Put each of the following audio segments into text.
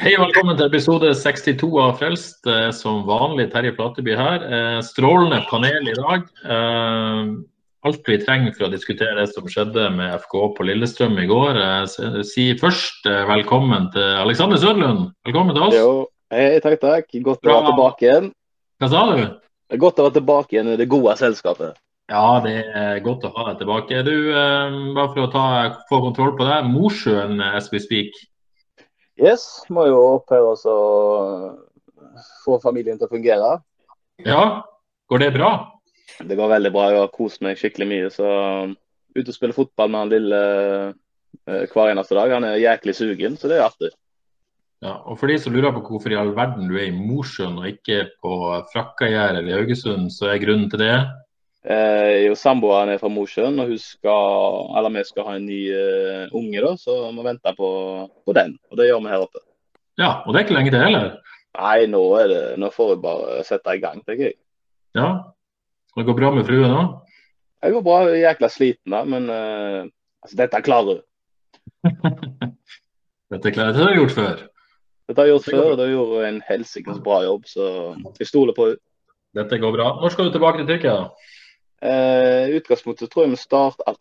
Hei og velkommen til episode 62 av Frelst. Er Som vanlig Terje Plateby her. Eh, Strålende panel i dag. Eh, Alt vi trenger for å diskutere det som skjedde med FK på Lillestrøm i går. Si først eh, velkommen til Alexander Sødlund. Velkommen til oss. Jo, hei, takk, takk. Godt å være tilbake igjen. Hva sa du? Godt å være tilbake igjen i det gode selskapet. Ja, det er godt å ha deg tilbake. Du, eh, bare for å ta, få kontroll på deg. Mosjøen as speak. Yes, må jo oss og få familien til å fungere. Ja, går det bra? Det går veldig bra. Jeg har kost meg skikkelig mye. Så ut og spille fotball med han lille eh, hver eneste dag. Han er jæklig sugen, så det er artig. Ja, og For de som lurer på hvorfor i all verden du er i Mosjøen og ikke på Frakkagjær eller i Haugesund, så er grunnen til det Eh, jo, Samboeren er fra Mosjøen, og skal, eller vi skal ha en ny eh, unge, da, så vi vente på, på den. Og det gjør vi her oppe. Ja, og det er ikke lenge til heller. Nei, nå, er det, nå får vi bare sette i gang, tenker jeg. Ja. Det går bra med fruen òg? Det går bra, jeg er jækla sliten da, men uh, altså, dette klarer du. Dette klarer jeg har jeg gjort før. Dette har jeg gjort før, og da gjorde en helsikes bra jobb, så jeg stoler på henne. Dette går bra. Når skal du tilbake til Tyrkia? da? I utgangspunktet tror jeg vi starter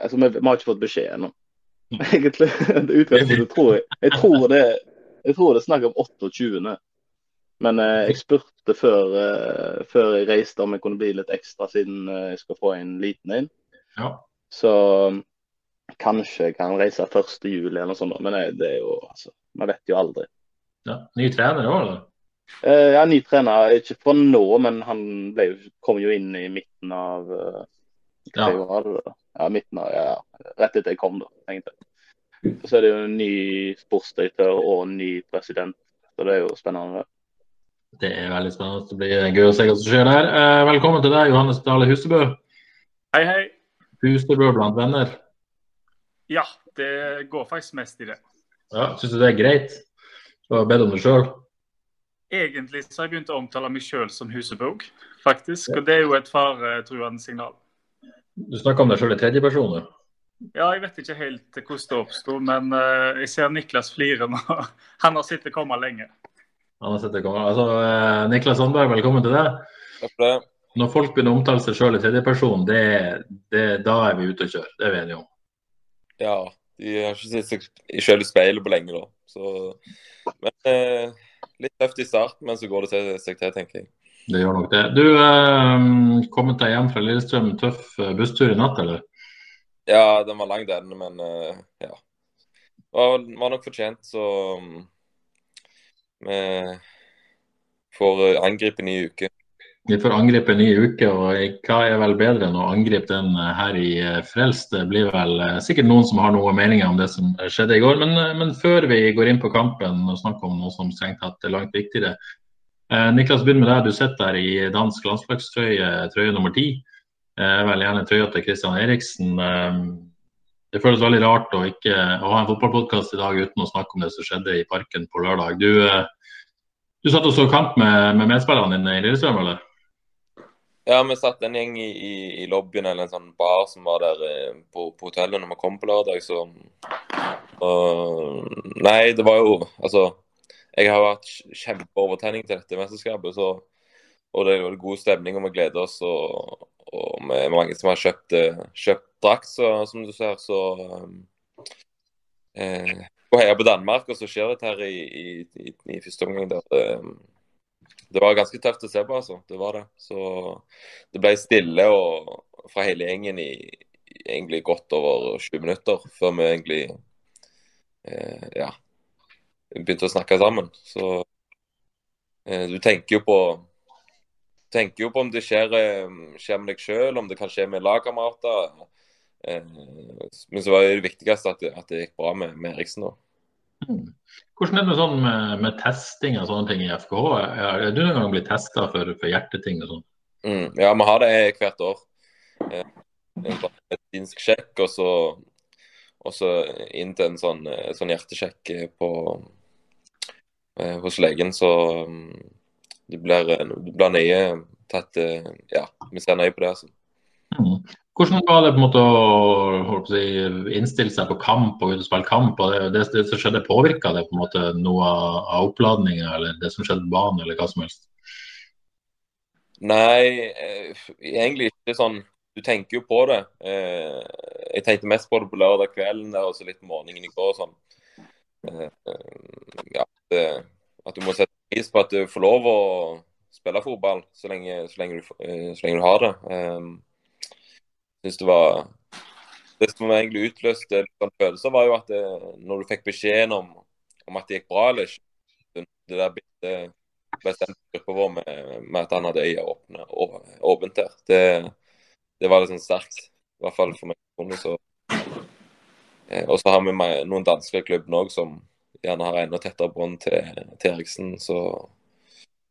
altså, vi, vi har ikke fått beskjed ennå, egentlig. Utgangspunktet tror jeg Jeg tror det, jeg tror det er snakk om 28. Men eh, jeg spurte før, eh, før jeg reiste om jeg kunne bli litt ekstra, siden eh, jeg skal få en liten en. Ja. Så kanskje jeg kan reise 1. juli eller noe sånt. Men det, det er jo, altså, man vet jo aldri. ja. Ny trener òg, eller? Eh, ja, ny trener, ikke fra nå, men han ble, kom jo inn i midten av eh, Ja. Ja, midten av, ja, rett etter jeg kom, da, egentlig. Så er det jo en ny sportsdirektør og en ny president, så det er jo spennende. Det er veldig spennende. Det blir gøy å se hva som skjer der. Eh, velkommen til deg, Johannes Dale Husebø. Hei, hei. Husebø blant venner. Ja, det går faktisk mest i det. Ja, Syns du det er greit? Du har bedt om det sjøl? Egentlig så har jeg begynt å omtale meg sjøl som husebok, faktisk. Og det er jo et faretruende signal. Du snakker om deg sjøl i tredjeperson, du. Ja, jeg vet ikke helt hvordan det oppsto, men eh, jeg ser Niklas flire nå. Han har sittet komme lenge. Han har sett det komme. Altså, eh, Niklas Sandberg, velkommen til deg. Takk for det. Når folk begynner å omtale seg sjøl i tredjeperson, det, det, da er vi ute å kjøre. Det er vi enige om. Ja, de har ikke sett seg selv i speilet på lenge, da. Så, men eh, litt tøft i starten, men så går det til seg til, tenker jeg. Det gjør nok det. Du, eh, kommet deg hjem fra Lillestrøm. Tøff eh, busstur i natt, eller? Ja, den var lang, den, men eh, ja. Var, var nok fortjent, så um, vi får eh, angripe ny uke. Vi får angripe en ny uke, og hva er vel bedre enn å angripe den eh, her i eh, Frelst? Det blir vel eh, sikkert noen som har noen meninger om det som skjedde i går. Men, men før vi går inn på kampen og snakker om noe som strengt tatt er langt viktigere. Eh, Niklas, begynn med deg. Du sitter der i dansk landslagstrøye, trøye nummer ti. Eh, vel gjerne trøya til Christian Eriksen. Det føles veldig rart å ikke å ha en fotballpodkast i dag uten å snakke om det som skjedde i parken på lørdag. Du, du satt og så kamp med, med medspillerne dine i Lillestrøm, eller? Ja, vi satt en gjeng i, i, i lobbyen eller en sånn bar som var der eh, på, på hotellet når vi kom på lørdag, så og, Nei, det var jo Altså, jeg har hatt kjempeovertenning til dette mesterskapet, så Og det er jo god stemning, og vi gleder oss. Og, og vi er mange som har kjøpt, eh, kjøpt drakt, som du ser, så eh, Og heia på Danmark, og så skjer dette her i, i, i, i første omgang. der eh, det var ganske tøft å se på, altså. Det var det. Så det ble stille og fra hele gjengen i, egentlig godt over 20 minutter før vi egentlig eh, ja, begynte å snakke sammen. Så eh, du tenker jo på tenker jo på om det skjer, eh, skjer med deg sjøl, om det kan skje med lagkamerater. Eh, men så var det viktigste at det, at det gikk bra med, med Eriksen. da. Hvordan er det sånn med, med, testing og sånne ting i FKH? Er du noen gang blitt testa for, for, hjerteting og sånn? Mm, ja, vi har det hvert år. Eh, en sånn medisinsk sjekk, og så, og så inn til en sånn, eh, sånn hjertesjekk på, eh, hos legen. Så um, det blir, det blir nøye tatt Ja, vi ser nøye på det. altså. Mm. Hvordan var det på en måte å si, innstille seg på kamp og spille kamp? og det, det som skjedde, Påvirka det på en måte noe av oppladninga eller det som skjedde på banen, eller hva som helst? Nei, eh, egentlig ikke sånn. Du tenker jo på det. Eh, jeg tenkte mest på det på lørdag kvelden der, og så litt på morgenen i går. sånn. Eh, ja, det, at du må sette pris på at du får lov å spille fotball så lenge, så lenge, du, så lenge du, har det synes det var Det som egentlig utløste sånn følelser, var jo at det, når du fikk beskjeden om, om, at det gikk bra eller ikke Det der bildet bestemte gruppa vår med, med, at han hadde øya åpne, åpent der. Det, det var liksom sterkt. I hvert fall for meg. Så. Eh, og så har vi noen danske klubber òg som gjerne har enda tettere bånd til, til, Eriksen. Så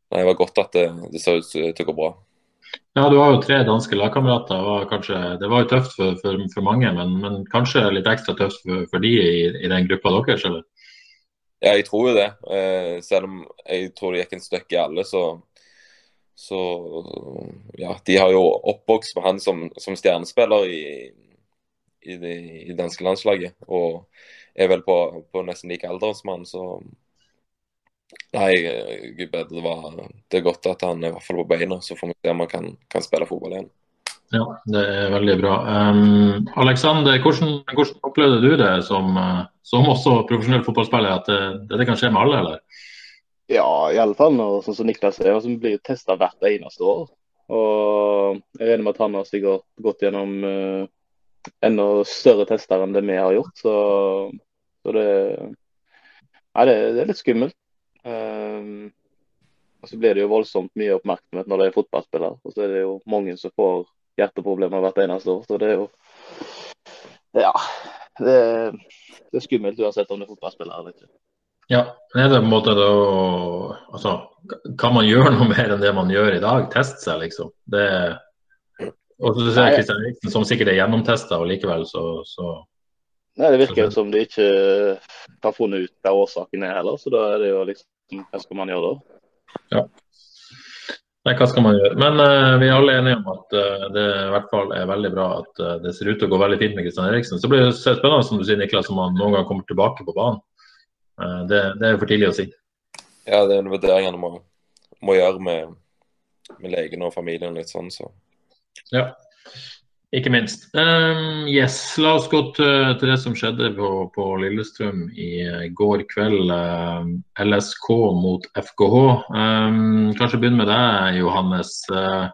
det var godt at det, det så ut til å gå bra. Ja, du har jo tre danske lagkamerater. Det var jo tøft for, for, for mange, men, men, kanskje litt ekstra tøft for, for de i, i, den gruppa deres, eller? Ja, jeg tror jo det. Eh, selv om jeg tror det gikk en støkk i alle, så, så ja, de har jo oppvokst med han som, som stjernespiller i, i, det, danske landslaget. Og er vel på, på nesten like alder som han, så Nei, gud bedre. Det, var, det er godt at han er i hvert fall på beina, så får vi se om han kan, kan spille fotball igjen. Ja, det er veldig bra. Um, Alexander, hvordan, hvordan, opplevde du det som, som også profesjonell fotballspiller, at det, det, kan skje med alle, eller? Ja, i alle fall sånn som Niklas sier, som blir testa hvert eneste år. Og jeg regner med at han har sikkert gått gjennom uh, enda større tester enn det vi har gjort. Så, så det, nei, det, det er litt skummelt. Um, og så blir det jo voldsomt mye oppmerksomhet når det er fotballspillere. Og så er det jo mange som får hjerteproblemer hvert eneste år. Så det er jo Ja. Det, det er skummelt uansett om det er fotballspiller eller ikke. Ja, er det på en måte da altså, Kan man gjøre noe mer enn det man gjør i dag? Teste seg, liksom? Det, og så ser jeg Kristian Eriksen, som sikkert er gjennomtesta, og likevel så, så Nei, Det virker som de ikke har funnet ut hva årsaken er heller. Så da er det jo liksom hva skal man gjøre da? Ja. Nei, hva skal man gjøre. Men uh, vi er alle enige om at uh, det i hvert fall er veldig bra at uh, det ser ut til å gå veldig fint med Kristian Eriksen. Så blir det spennende som du sier, Niklas, om han noen gang kommer tilbake på banen. Det, det, er for tidlig å si. Ja, det er en vurdering han må, må gjøre med, med legen og familien litt sånn, så. Ja. Ikke minst. Um, yes, La oss gå til, til det som skjedde på, på Lillestrøm i uh, går kveld. Um, LSK mot FKH. Um, kanskje begynne med deg, Johannes. Uh,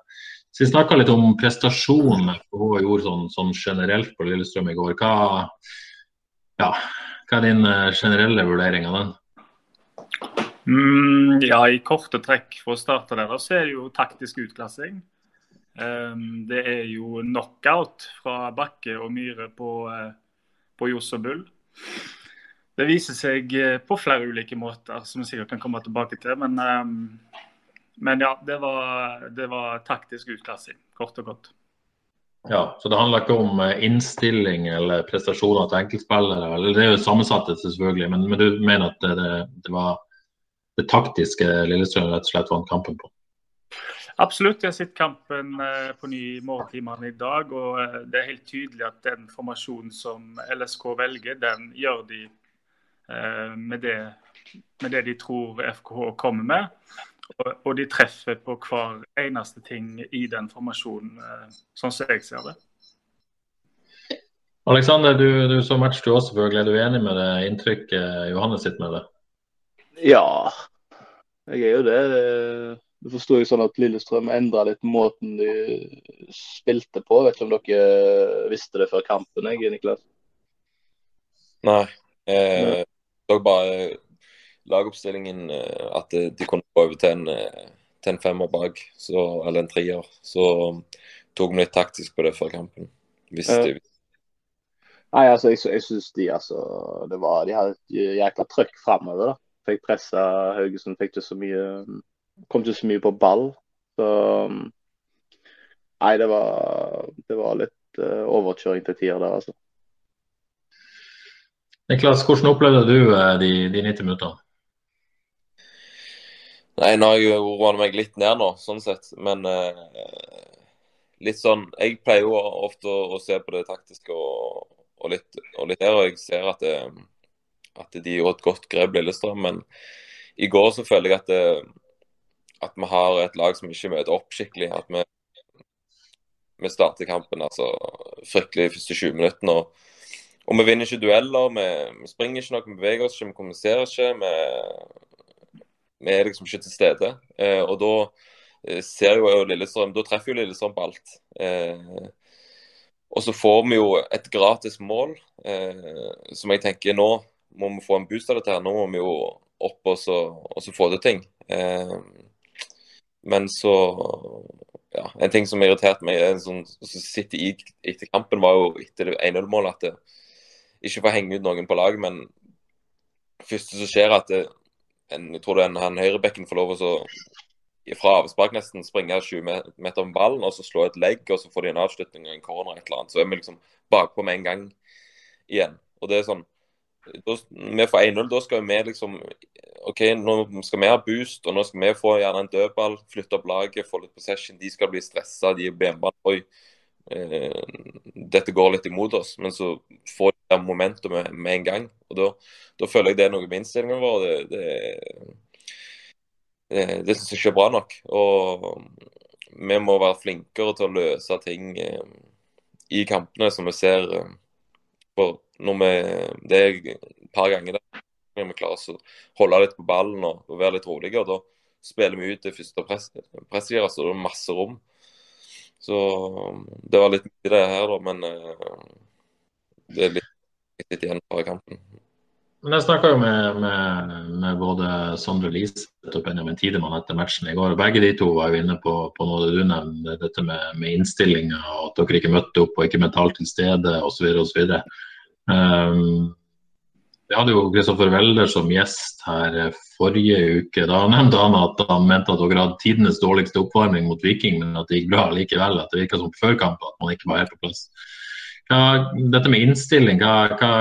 så Vi snakka litt om prestasjonen FKH gjorde sånn, sånn, generelt på Lillestrøm i går. Hva, ja, hva er din generelle vurdering av den? Mm, ja, I korte trekk for å starte der, så er det jo taktisk utklassing. Ehm, det er jo knockout fra Bakke og Myhre på, eh, på Johs og Bull. Det viser seg eh, på flere ulike måter, som vi sikkert kan komme tilbake til. Men, ehm, men ja, det var, det var taktisk utklassing, kort og godt. Ja, så det handler ikke om eh, innstilling eller prestasjoner til enkeltspillere. eller Det er jo sammensatte, selvfølgelig, men, men, du mener at det, det var det taktiske Lillestrøm rett og slett vant kampen på? Absolutt. Jeg har sett kampen eh, på ny morgentimene i dag. og eh, Det er helt tydelig at den formasjonen som LSK velger, den gjør de eh, med det, med det de tror FKH kommer med. Og de treffer på hver eneste ting i den formasjonen, sånn som jeg ser det. Alexander, du, du så matcher du også, selvfølgelig. Er du enig med det inntrykket Johannes sitter med? det? Ja, jeg er jo det. Det forsto jeg sånn at Lillestrøm endra litt måten de spilte på. Vet ikke om dere visste det før kampen, jeg, Niklas? Nei. Eh, ja. bare lagoppstillingen eh, at de kunne gå over til en, eh, til en femmer bak, så, eller en trier. Så tok vi litt taktisk på det før kampen. Hvis de, Nei, altså, jeg, jeg syns de altså det var, De hadde et jækla trøkk framover. Fikk pressa Haugesund, fikk ikke så mye Kom ikke så mye på ball. Så Nei, det var, det var litt uh, overkjøring til tider der, altså. Niklas, hvordan opplevde du uh, de, de 90 minuttene? Nei, nå har jeg jo roa meg litt ned nå, sånn sett. Men uh, litt sånn Jeg pleier jo ofte å, å se på det taktiske og, og, litt, og litt her, og jeg ser at, det, at de gjorde et godt grep, Lillestrøm. Men i går så føler jeg at, det, at vi har et lag som ikke møter opp skikkelig. At vi, vi starter kampen altså fryktelig de første 20 minuttene. og og vi vinner ikke dueller, vi, vi springer ikke noe, vi beveger oss ikke, vi kommuniserer ikke. Vi, vi er liksom ikke til stede. Eh, og da eh, ser jo Lillestrøm Da treffer jo Lillestrøm på alt. Eh, og så får vi jo et gratis mål, eh, som jeg tenker nå må vi få en boost av dette. her. Nå må vi jo opp og så, og så få til ting. Eh, men så ja, En ting som irriterte meg, en sånn, som sitter i etter kampen, var jo etter det 1-0-målet at det, ikke får henge ut noen på lag, men første som skjer, at det, en, jeg tror det er en, han høyrebekken får lov å så, fra avspark nesten springe 20 meter med ballen og så slå et legg, og så får de en avslutning og en corner et eller annet. Så er vi liksom bakpå med en gang igjen. Og det er sånn da, Vi får 1-0, da skal vi liksom OK, nå skal vi ha boost, og nå skal vi få gjerne en dødball, flytte opp laget, få litt possession. De skal bli stressa, de er på. Oi, eh, dette går litt imot oss. Men så får de det momentumet med en gang. Og da, da føler jeg det er noe med innstillingen vår. Det, det, det, det syns jeg ikke er bra nok. Og vi må være flinkere til å løse ting eh, i kampene som vi ser. eh, For når vi Det er et par ganger der når vi klarer å holde litt på ballen og, og være litt rolige. og Da spiller vi ut det første press, presset, så det er masse rom. Så det var litt mye det her, da, men eh, det er litt, litt igjen fra kampen. Men Jeg snakka med, med, med både Sondre Liseth og Benjamin Tidemann etter matchen i går. Begge de to var jo inne på, på noe du nevnte, dette med, med innstillinga og at dere ikke møtte opp og ikke mentalt til stede osv. Um, vi hadde jo Kristoffer Welder som gjest her eh, forrige uke. Da nevnte han at han mente at dere hadde tidenes dårligste oppvarming mot Viking, men at det gikk bra likevel. At det virka som før kamp at man ikke var helt på plass. Hva, dette med innstilling, hva, hva,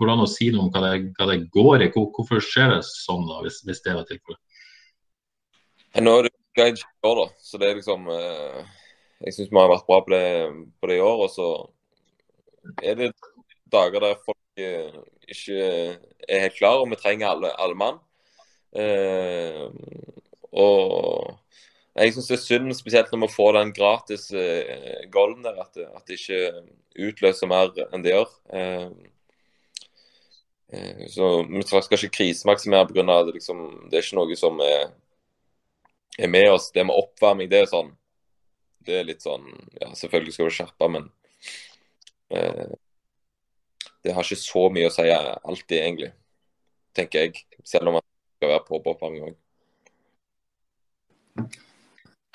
går det an å si noe om hva det, hva det går i? Hvor, hvorfor skjer det sånn, da, hvis, hvis det var tilfellet? Nå er det greit i år, da, så det er liksom eh, Jeg syns vi har vært bra på det, på det i år. Og så er det dager der folk eh, ikke er helt klare, og vi trenger alle, alle mann. Eh, og jeg syns det er synd, spesielt når vi får den gratis eh, golden der, at at det ikke utløser mer enn det gjør. Eh, eh, så vi skal ikke krisemaksimere pga. at det, liksom, det er ikke noe som er, er med oss. Det med oppvarming, det er sånn Det er litt sånn Ja, selvfølgelig skal du skjerpe, men eh, det har ikke så mye å si alltid, egentlig. Tenker jeg. Selv om man skal være på på oppvarming òg.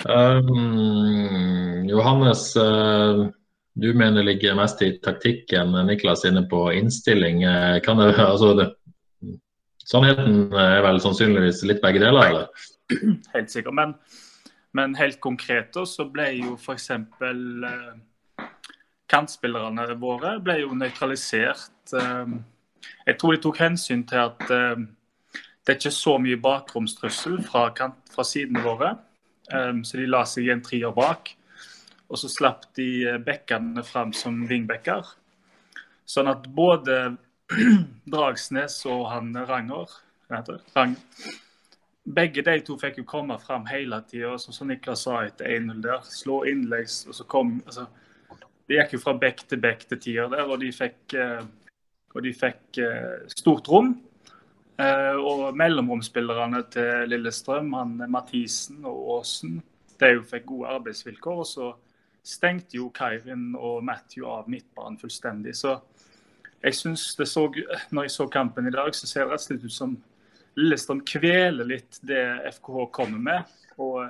Um, Johannes, uh, du mener det ligger mest i taktikken. Niklas inne på innstilling. Uh, Kan det, altså det, sannheten er vel sannsynligvis litt begge deler, eller? Helt sikkert. Men, men helt konkret så ble jo f.eks. Eh, kantspillerne våre ble jo nøytralisert. Eh, jeg tror de tok hensyn til at eh, det er ikke så mye bakromstrussel fra, kant, fra sidene våre. Um, så de la seg i en trier bak. Og så slapp de eh, bekkene fram som vingbekker. Sånn at både Dragsnes og han Ranger? Rang, begge de to fikk jo komme fram hele tida, som Niklas sa etter 1-0 der. Slå innleggs, og så kom altså, Det gikk jo fra bekk til bekk til tier der, og de fikk, eh, og de fikk eh, stort rom. Eh, og mellomromsspillerne til Lillestrøm, han Mathisen og Aasen, de fikk gode arbeidsvilkår. Og så stengte jo Kairin og Matthew av midtbanen fullstendig. Så jeg syns det så, når jeg så kampen i dag, så ser det rett og slett ut som Lillestrøm kveler litt det FKH kommer med. Og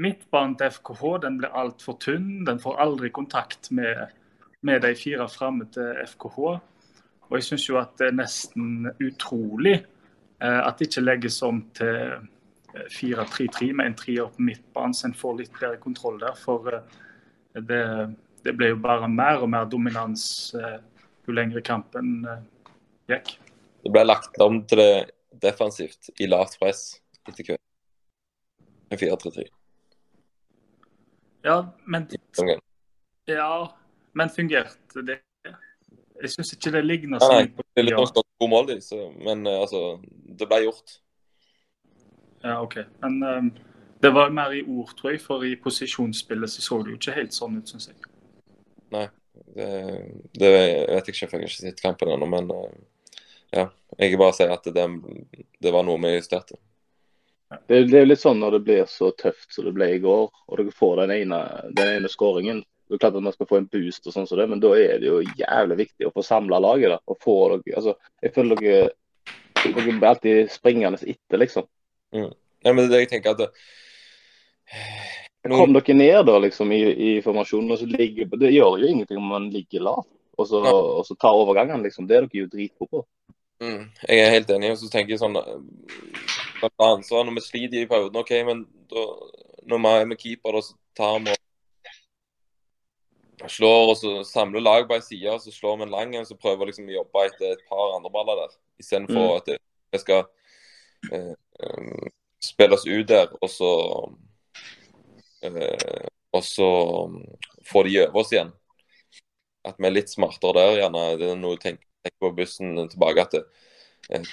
midtbanen til FKH den blir altfor tynn. Den får aldri kontakt med, med de fire framme til FKH. Og jeg syns jo at det er nesten utrolig eh, at det ikke legges om til 4-3-3 med en trier på midtbanen, så en får litt bedre kontroll der. For eh, det, det ble jo bare mer og mer dominans eh, jo lengre kampen eh, gikk. Det ble lagt om til det defensivt i lavt press etter hvert. Med 4-3-3. Ja, men Ja, men fungerte det? Jeg syns ikke det ligner sånn. Nei, nei, det er litt ja. god mål, men altså, det ble gjort. Ja, OK. Men um, det var mer i ord, tror jeg, for i posisjonsspillet så så det jo ikke helt sånn ut, syns jeg. Nei, det, det, vet jeg ikke, for jeg har ikke sett kampen ennå. Men uh, ja, jeg bare si at det, det var noe vi justerte. Det, det er litt sånn når det blir så tøft som det ble i går, og dere får den ene, den ene skåringen. Det er klart at man skal få en boost, og sånn som det, men da er det jo jævlig viktig å få samla laget. da, og få dere, altså, Jeg føler dere, dere blir alltid springende etter, liksom. Mm. Ja, men det jeg tenker at det, noen... Kom dere ned da liksom i, i formasjonen, og så ligger Det gjør jo ingenting om man ligger lavt og så, ja. og så tar overgangene, liksom. Det er dere jo dritgode på. Mm, jeg er helt enig. og så tenker jeg sånn ansvar Når vi sliter i perioden, OK, men da, når vi er med keeper, da, så tar vi og slår og så samler lag på ei side, så slår vi en lang en, så prøver liksom å jobbe etter et par andre baller der. Istedenfor mm. at vi skal eh, um, spilles ut der, og så eh, Og så få de over oss igjen. At vi er litt smartere der, gjerne. Det er noe jeg tenker, tenker på bussen tilbake at eh,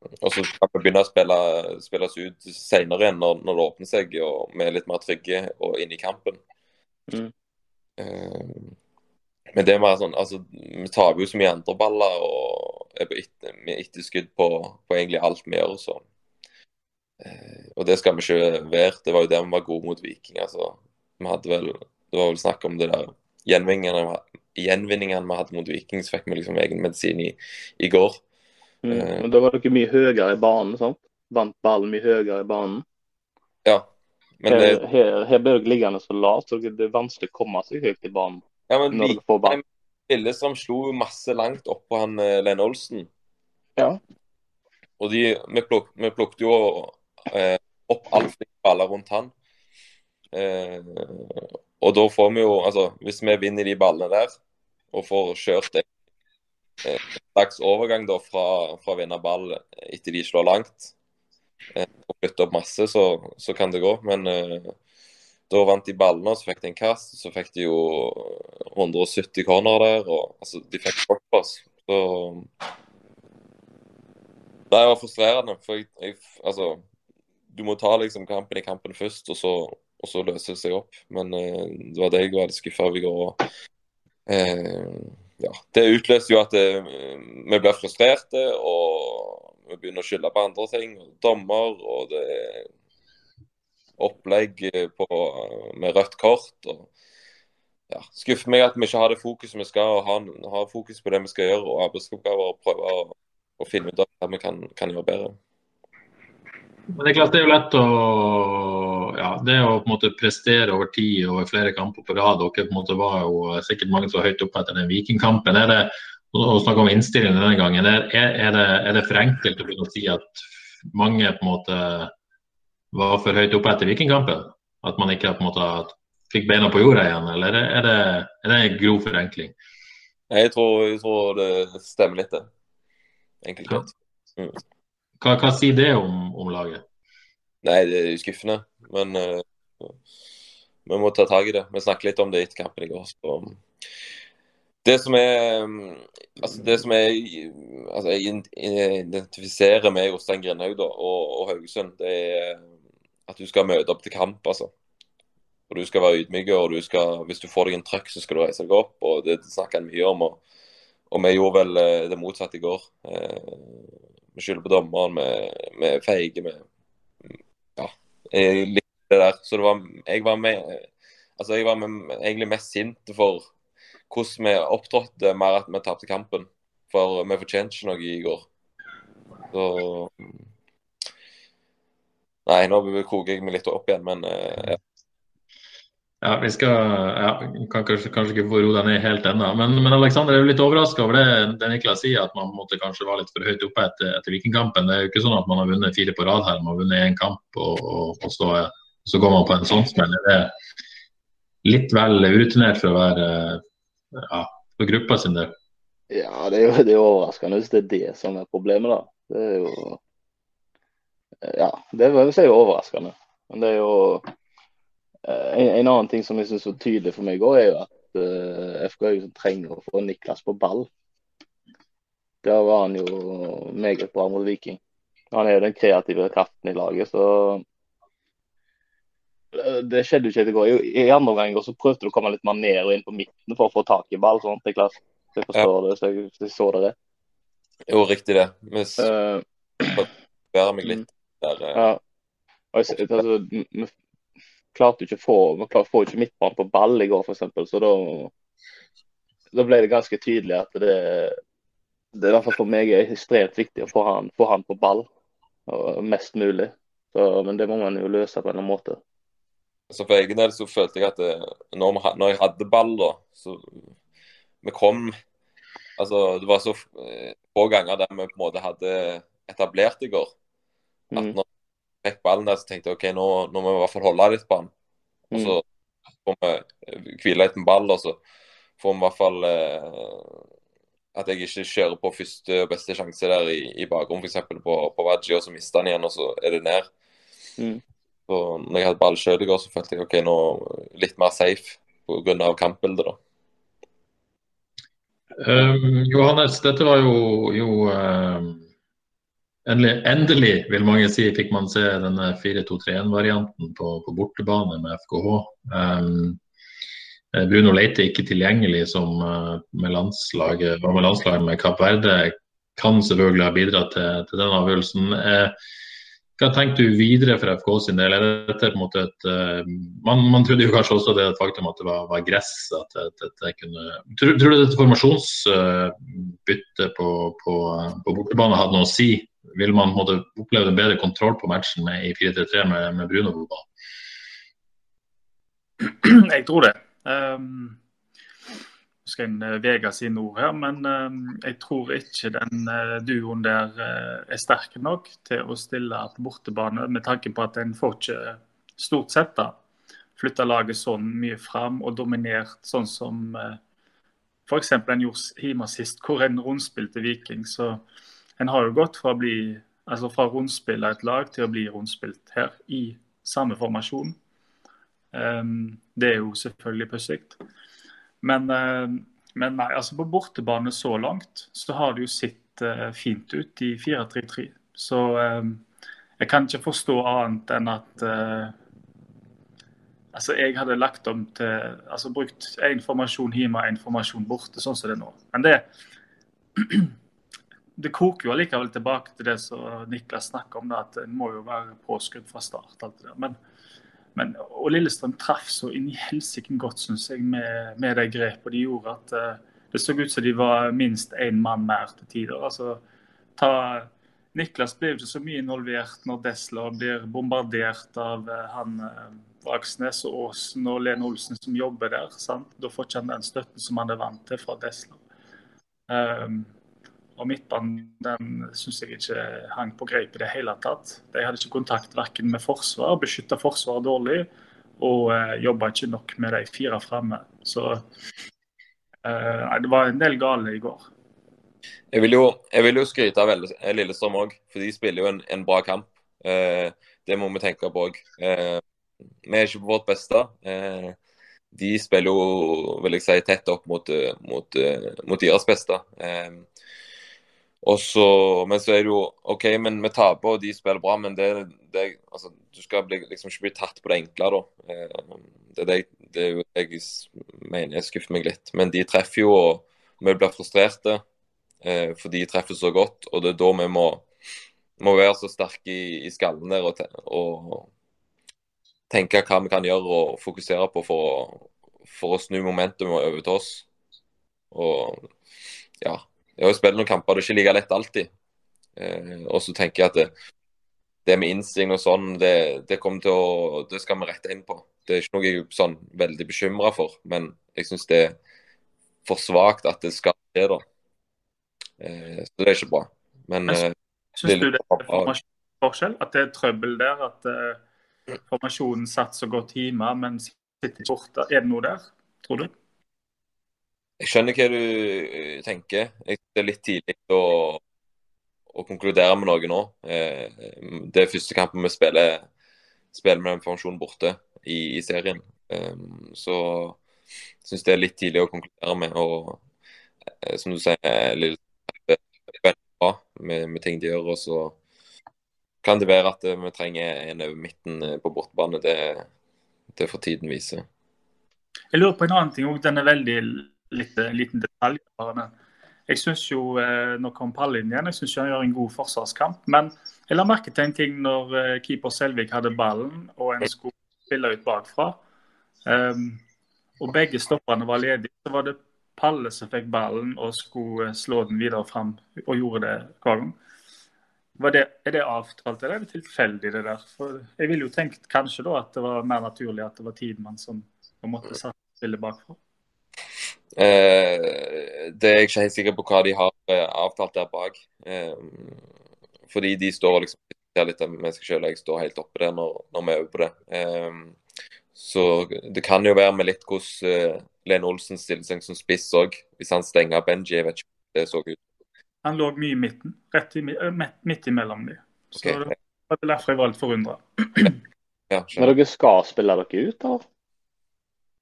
og så kan vi begynne å spille, spille oss ut senere igjen når, når, det åpner seg og vi er litt mer trygge og inne i kampen. Mm. Uh, men det mer sånn, altså, vi taper jo så mye andre baller og er på etter, etterskudd på, på, egentlig alt vi gjør. så Uh, og det skal vi ikke være. Det var jo der vi var gode mot Viking. altså. Vi hadde vel, Det var vel snakk om det der gjenvinningene, gjenvinningene vi hadde mot Viking, så fikk vi liksom egen medisin i, i går. Mm, uh, men Da var dere mye høyere i banen, sant? Vant ballen mye høyere i banen? Ja. Men her, det, her, her ble dere liggende så lavt, så det er vanskelig å komme seg høyt i banen. Ja, men når vi, får banen. Lillestrøm slo masse langt opp på han uh, Lene Olsen. Ja. Og de, vi, pluk, vi plukket jo eh, opp altfor baller rundt han. Eh, og da får vi jo, altså hvis vi vinner de ballene der og får kjørt eh, slags overgang da fra, fra å vinne ball etter de slår langt eh, og flytte opp masse, så, så, kan det gå. Men eh, da vant de ballene, så fikk de en kast. Så fikk de jo 170 corner der. og altså, De fikk oss. Så det var frustrerende. for jeg, jeg altså du må ta liksom kampen i kampen først, og så, og så løse seg opp. Men eh, det var det jeg var litt skuffa over i går. Eh, ja, det utløser jo at det, eh, vi blir frustrerte, og vi begynner å skylde på andre ting. Dommer, og det opplegg på, med rødt kort. og ja, skuffer meg at vi ikke har det fokuset vi skal, og har, har fokus på det vi skal gjøre, og arbeidsoppgaver, og prøve å, å finne ut av hva vi kan, kan gjøre bedre. Men det er klart det er jo lett å ja, det å på en måte prestere over tid over flere kamper på rad. Dere på en måte var jo sikkert mange så høyt oppe etter den Vikingkampen. Er det å snakke om innstillingen denne gangen, er, er, det, er det for enkelt å begynne å si at mange på en måte var for høyt oppe etter Vikingkampen? At man ikke på en måte fikk beina på jorda igjen, eller er det, er det en grov forenkling? Jeg tror, jeg tror det stemmer litt, det. Enkelt og Mm. Hva, hva sier det om, om, laget? Nei, det er jo skuffende. Men uh, vi må ta tak i det. Vi snakket litt om det etter kampen i går. Så. Det som er altså det som er, altså Jeg identifiserer med Jostein Grindhaug og, og Haugesund, det er at du skal møte opp til kamp. altså. Og Du skal være ydmyk, og hvis du får deg en trøkk, så skal du reise deg opp. og Det snakker han mye om. og, og vi gjorde vel eh, det motsatte i går. Eh, vi skylder på dommeren, vi er feige. med det der. Så det var, jeg var med Altså, jeg var med, egentlig mest sint for hvordan vi opptrådte, mer at vi tapte kampen. For vi fortjente ikke noe i går. Så Nei, nå koker jeg meg litt opp igjen, men uh, Ja, vi skal ja, kan kanskje, kanskje ikke få roe deg ned helt ennå. Men, men Alexander er jo litt overraska over det, det Niklas sier, at man måtte kanskje være litt for høyt oppe etter, etter Vikingkampen. Det er jo ikke sånn at man har vunnet fire på rad her. Man har vunnet én kamp, og, og, og så, så, går man på en sånn smell. Det er litt vel urutinert for å være ja, for gruppa sin del. Ja, det er jo det er overraskende hvis det er det som er problemet, da. Det er jo Ja, det er jo overraskende. Men det er jo en, en, annen ting som jeg syns var tydelig for meg går, er jo at uh, eh, FK Haugesund trenger å få Niklas på ball. Der var han jo meget bra mot Viking. Han er jo den kreative kraften i laget, så eh, det skjedde jo ikke i går. I andre omgang så prøvde du å komme litt mer ned og inn på midten for å få tak i ball. sånn, Niklas. Så jeg forstår ja. det, så jeg, jeg så det. Jo, riktig det. Vi uh, meg litt mm. der. Uh... Ja. Altså, vi klarte ikke å få man får ikke midtbanen på ball i går, f.eks. Så da, da, ble det ganske tydelig at det, det i hvert fall for meg er ekstremt viktig å få han, få han på ball mest mulig. Så, men det må man jo løse på en eller annen måte. Så For egen del så følte jeg at det, når, vi, når, jeg hadde ball, da, så vi kom Altså, det var så eh, få ganger der vi på en måte hadde etablert i går. At mm. når fikk ballen der, så tenkte jeg OK, nå, nå må vi i hvert fall holde litt på den. Og så mm. får vi eh, hvile litt med ball, og så får vi i hvert fall eh, at jeg ikke kjører på første og beste sjanse der i, i bakrom, f.eks. på, på Waji, og så mister han igjen, og så er det ned. Mm. Så når jeg hadde ball sjøl i går, så følte jeg OK, nå litt mer safe pga. kampbildet, da. Um, Johannes, dette var jo, jo um Endelig, endelig, vil mange si, fikk man se denne 4-2-3-1-varianten på, på, bortebane med FKH. Um, eh, Bruno Leite ikke tilgjengelig som uh, med landslaget, med landslaget med Kapp Verde. Kan selvfølgelig ha bidratt til, til den avgjørelsen. Uh, hva tenker du videre for FK sin del? Er dette et, uh, man, man, trodde jo kanskje også det et faktum at det var, var gress. at det, det, det kunne, tror, tror, du dette formasjonsbyttet på, på, på bortebane hadde noe å si vil man måtte oppleve bedre kontroll på matchen med, i 4-3-3 med, med, Bruno på banen? Jeg tror det. Um, skal en vega sine ord her, men um, jeg tror ikke den uh, duoen der uh, er sterk nok til å stille på bortebane, med tanke på at en får ikke stort sett da, flytta laget sånn mye fram og dominert sånn som uh, f.eks. en gjorde hjemme sist, hvor en rundspilte Viking. så en har jo gått fra, bli, altså fra rundspill av et lag til å bli rundspilt her i samme formasjon. Um, det er jo selvfølgelig pussig. Men, uh, men, nei, altså på bortebane så langt så har det jo sett uh, fint ut i 4-3-3. Så um, jeg kan ikke forstå annet enn at uh, altså jeg hadde lagt om til altså brukt én formasjon hjemme, én formasjon borte, sånn som det er nå. Men det det koker jo allikevel tilbake til det som Niklas snakker om, at en må jo være påskrudd fra start. alt det der. Men, men, og Lillestrøm traff så inn i helsike godt, syns jeg, med, med de grepene de gjorde. at uh, Det så ut som de var minst én mann mer til tider. altså ta Niklas blir jo ikke så mye involvert når Desler blir bombardert av uh, han Vaksnes og Aasen og Lene Olsen som jobber der. sant? Da får ikke han den støtten som han er vant til fra Desler. Um, og midtbanen den syns jeg ikke hang på greip i det hele tatt. De hadde ikke kontakt verken med forsvar, beskytta forsvaret dårlig, og eh, jobba ikke nok med de fire framme. Så eh, det var en del gale i går. Jeg vil jo, jeg vil jo skryte av Lillestrøm òg, for de spiller jo en, en bra kamp. Eh, det må vi tenke på òg. Eh, vi er ikke på vårt beste. Eh, de spiller jo vil jeg si, tett opp mot, eh, mot, mot deres beste. Eh, og så, men så er det jo OK, men vi taper, og de spiller bra, men det, det altså, du skal bli, liksom ikke bli tatt på det enkle, da. Eh, det, det, det er jo jeg mener jeg skuffer meg litt. Men de treffer jo, og vi blir frustrerte eh, for de treffer så godt. Og det er da vi må, må være så sterke i, i skallen der og, og, tenke hva vi kan gjøre og fokusere på for å, for å snu momentumet over til oss. Og ja, jeg har jo spilt noen kamper det er ikke like lett alltid. Eh, og tenker jeg at det, det med innstilling og sånn, det, det, kommer til å Det skal vi rette inn på. Det er ikke noe jeg er sånn veldig bekymra for, men jeg syns det er for svakt at det skal skje, da. Eh, så det er ikke bra. Men eh, Syns du det er formasjonsforskjell? At det er trøbbel der? At eh, formasjonen satt så godt hjemme, men sitter borte? Er det noe der, tror du? Jeg skjønner hva du eh, tenker. Det er litt tidlig å, å konkludere med noe nå. Eh, Det er første kampen vi spiller, spiller med den formasjonen borte i, i serien. Um, Så jeg syns det er litt tidlig å konkludere med. Og eh, som du sier, Lille er bra med, med ting de gjør. Og så kan det være at eh, vi trenger en over midten eh, på bortebane. Det, det får tiden vise. Jeg lurer på en annen ting òg. Den er veldig litt, liten detalj. Jeg syns jo eh, Nå kom Palle inn igjen. Jeg syns han gjør en god forsvarskamp. Men jeg la merke til en ting når eh, keeper Selvik hadde ballen og en skulle spille ut bakfra. Um, og begge stopperne var ledige. Så var det Palle som fikk ballen og skulle eh, slå den videre fram, og gjorde det hver gang. Det, er det avtalt, eller er det tilfeldig, det der? For jeg ville jo tenkt kanskje da at det var mer naturlig at det var Tidemann som, måtte satt spillet bakfra. Eh, det er jeg ikke helt sikker på hva de har eh, avtalt der bak. Eh, fordi de står og liksom litt med seg selv, og jeg står helt oppe der når, når vi øver på det. Eh, så det kan jo være med litt hvordan eh, Lene Olsen stiller seg som spiss òg, hvis han stenger Benji. Jeg vet ikke hvordan det så ut. Han lå mye i midten, rett i, øh, midt, imellom dem. Så okay. det var derfor jeg var litt forundra. Ja, Men dere skal spille dere ut, eller?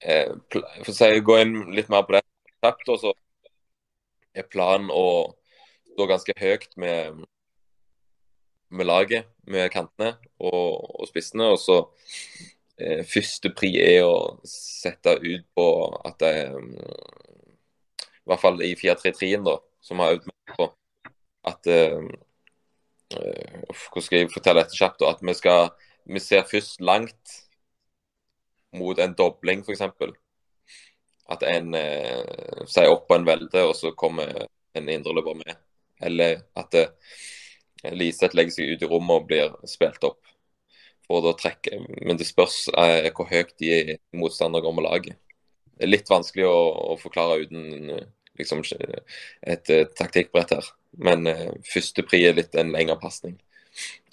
Eh, for å si, gå inn litt mer på det kjapt, så er planen å stå ganske høyt med, med laget, med kantene og, og spissene. Og så eh, første pri er å sette ut på at det er I hvert fall i 4-3-3-en, da, som har øvd mye på, at eh, eh, Hvordan skal jeg fortelle dette kjapt? da, At vi skal Vi ser først langt mot en dobling, f.eks. At en eh, sier opp på en velde, og så kommer en indreløper med. Eller at eh, Liseth legger seg ut i rommet og blir spilt opp. For å trekke. Men det spørs eh, hvor høyt de motstandere går med laget. Det er litt vanskelig å, å forklare uten eh, liksom, et et taktikkbrett her. Men eh, første pri er litt en lengre pasning.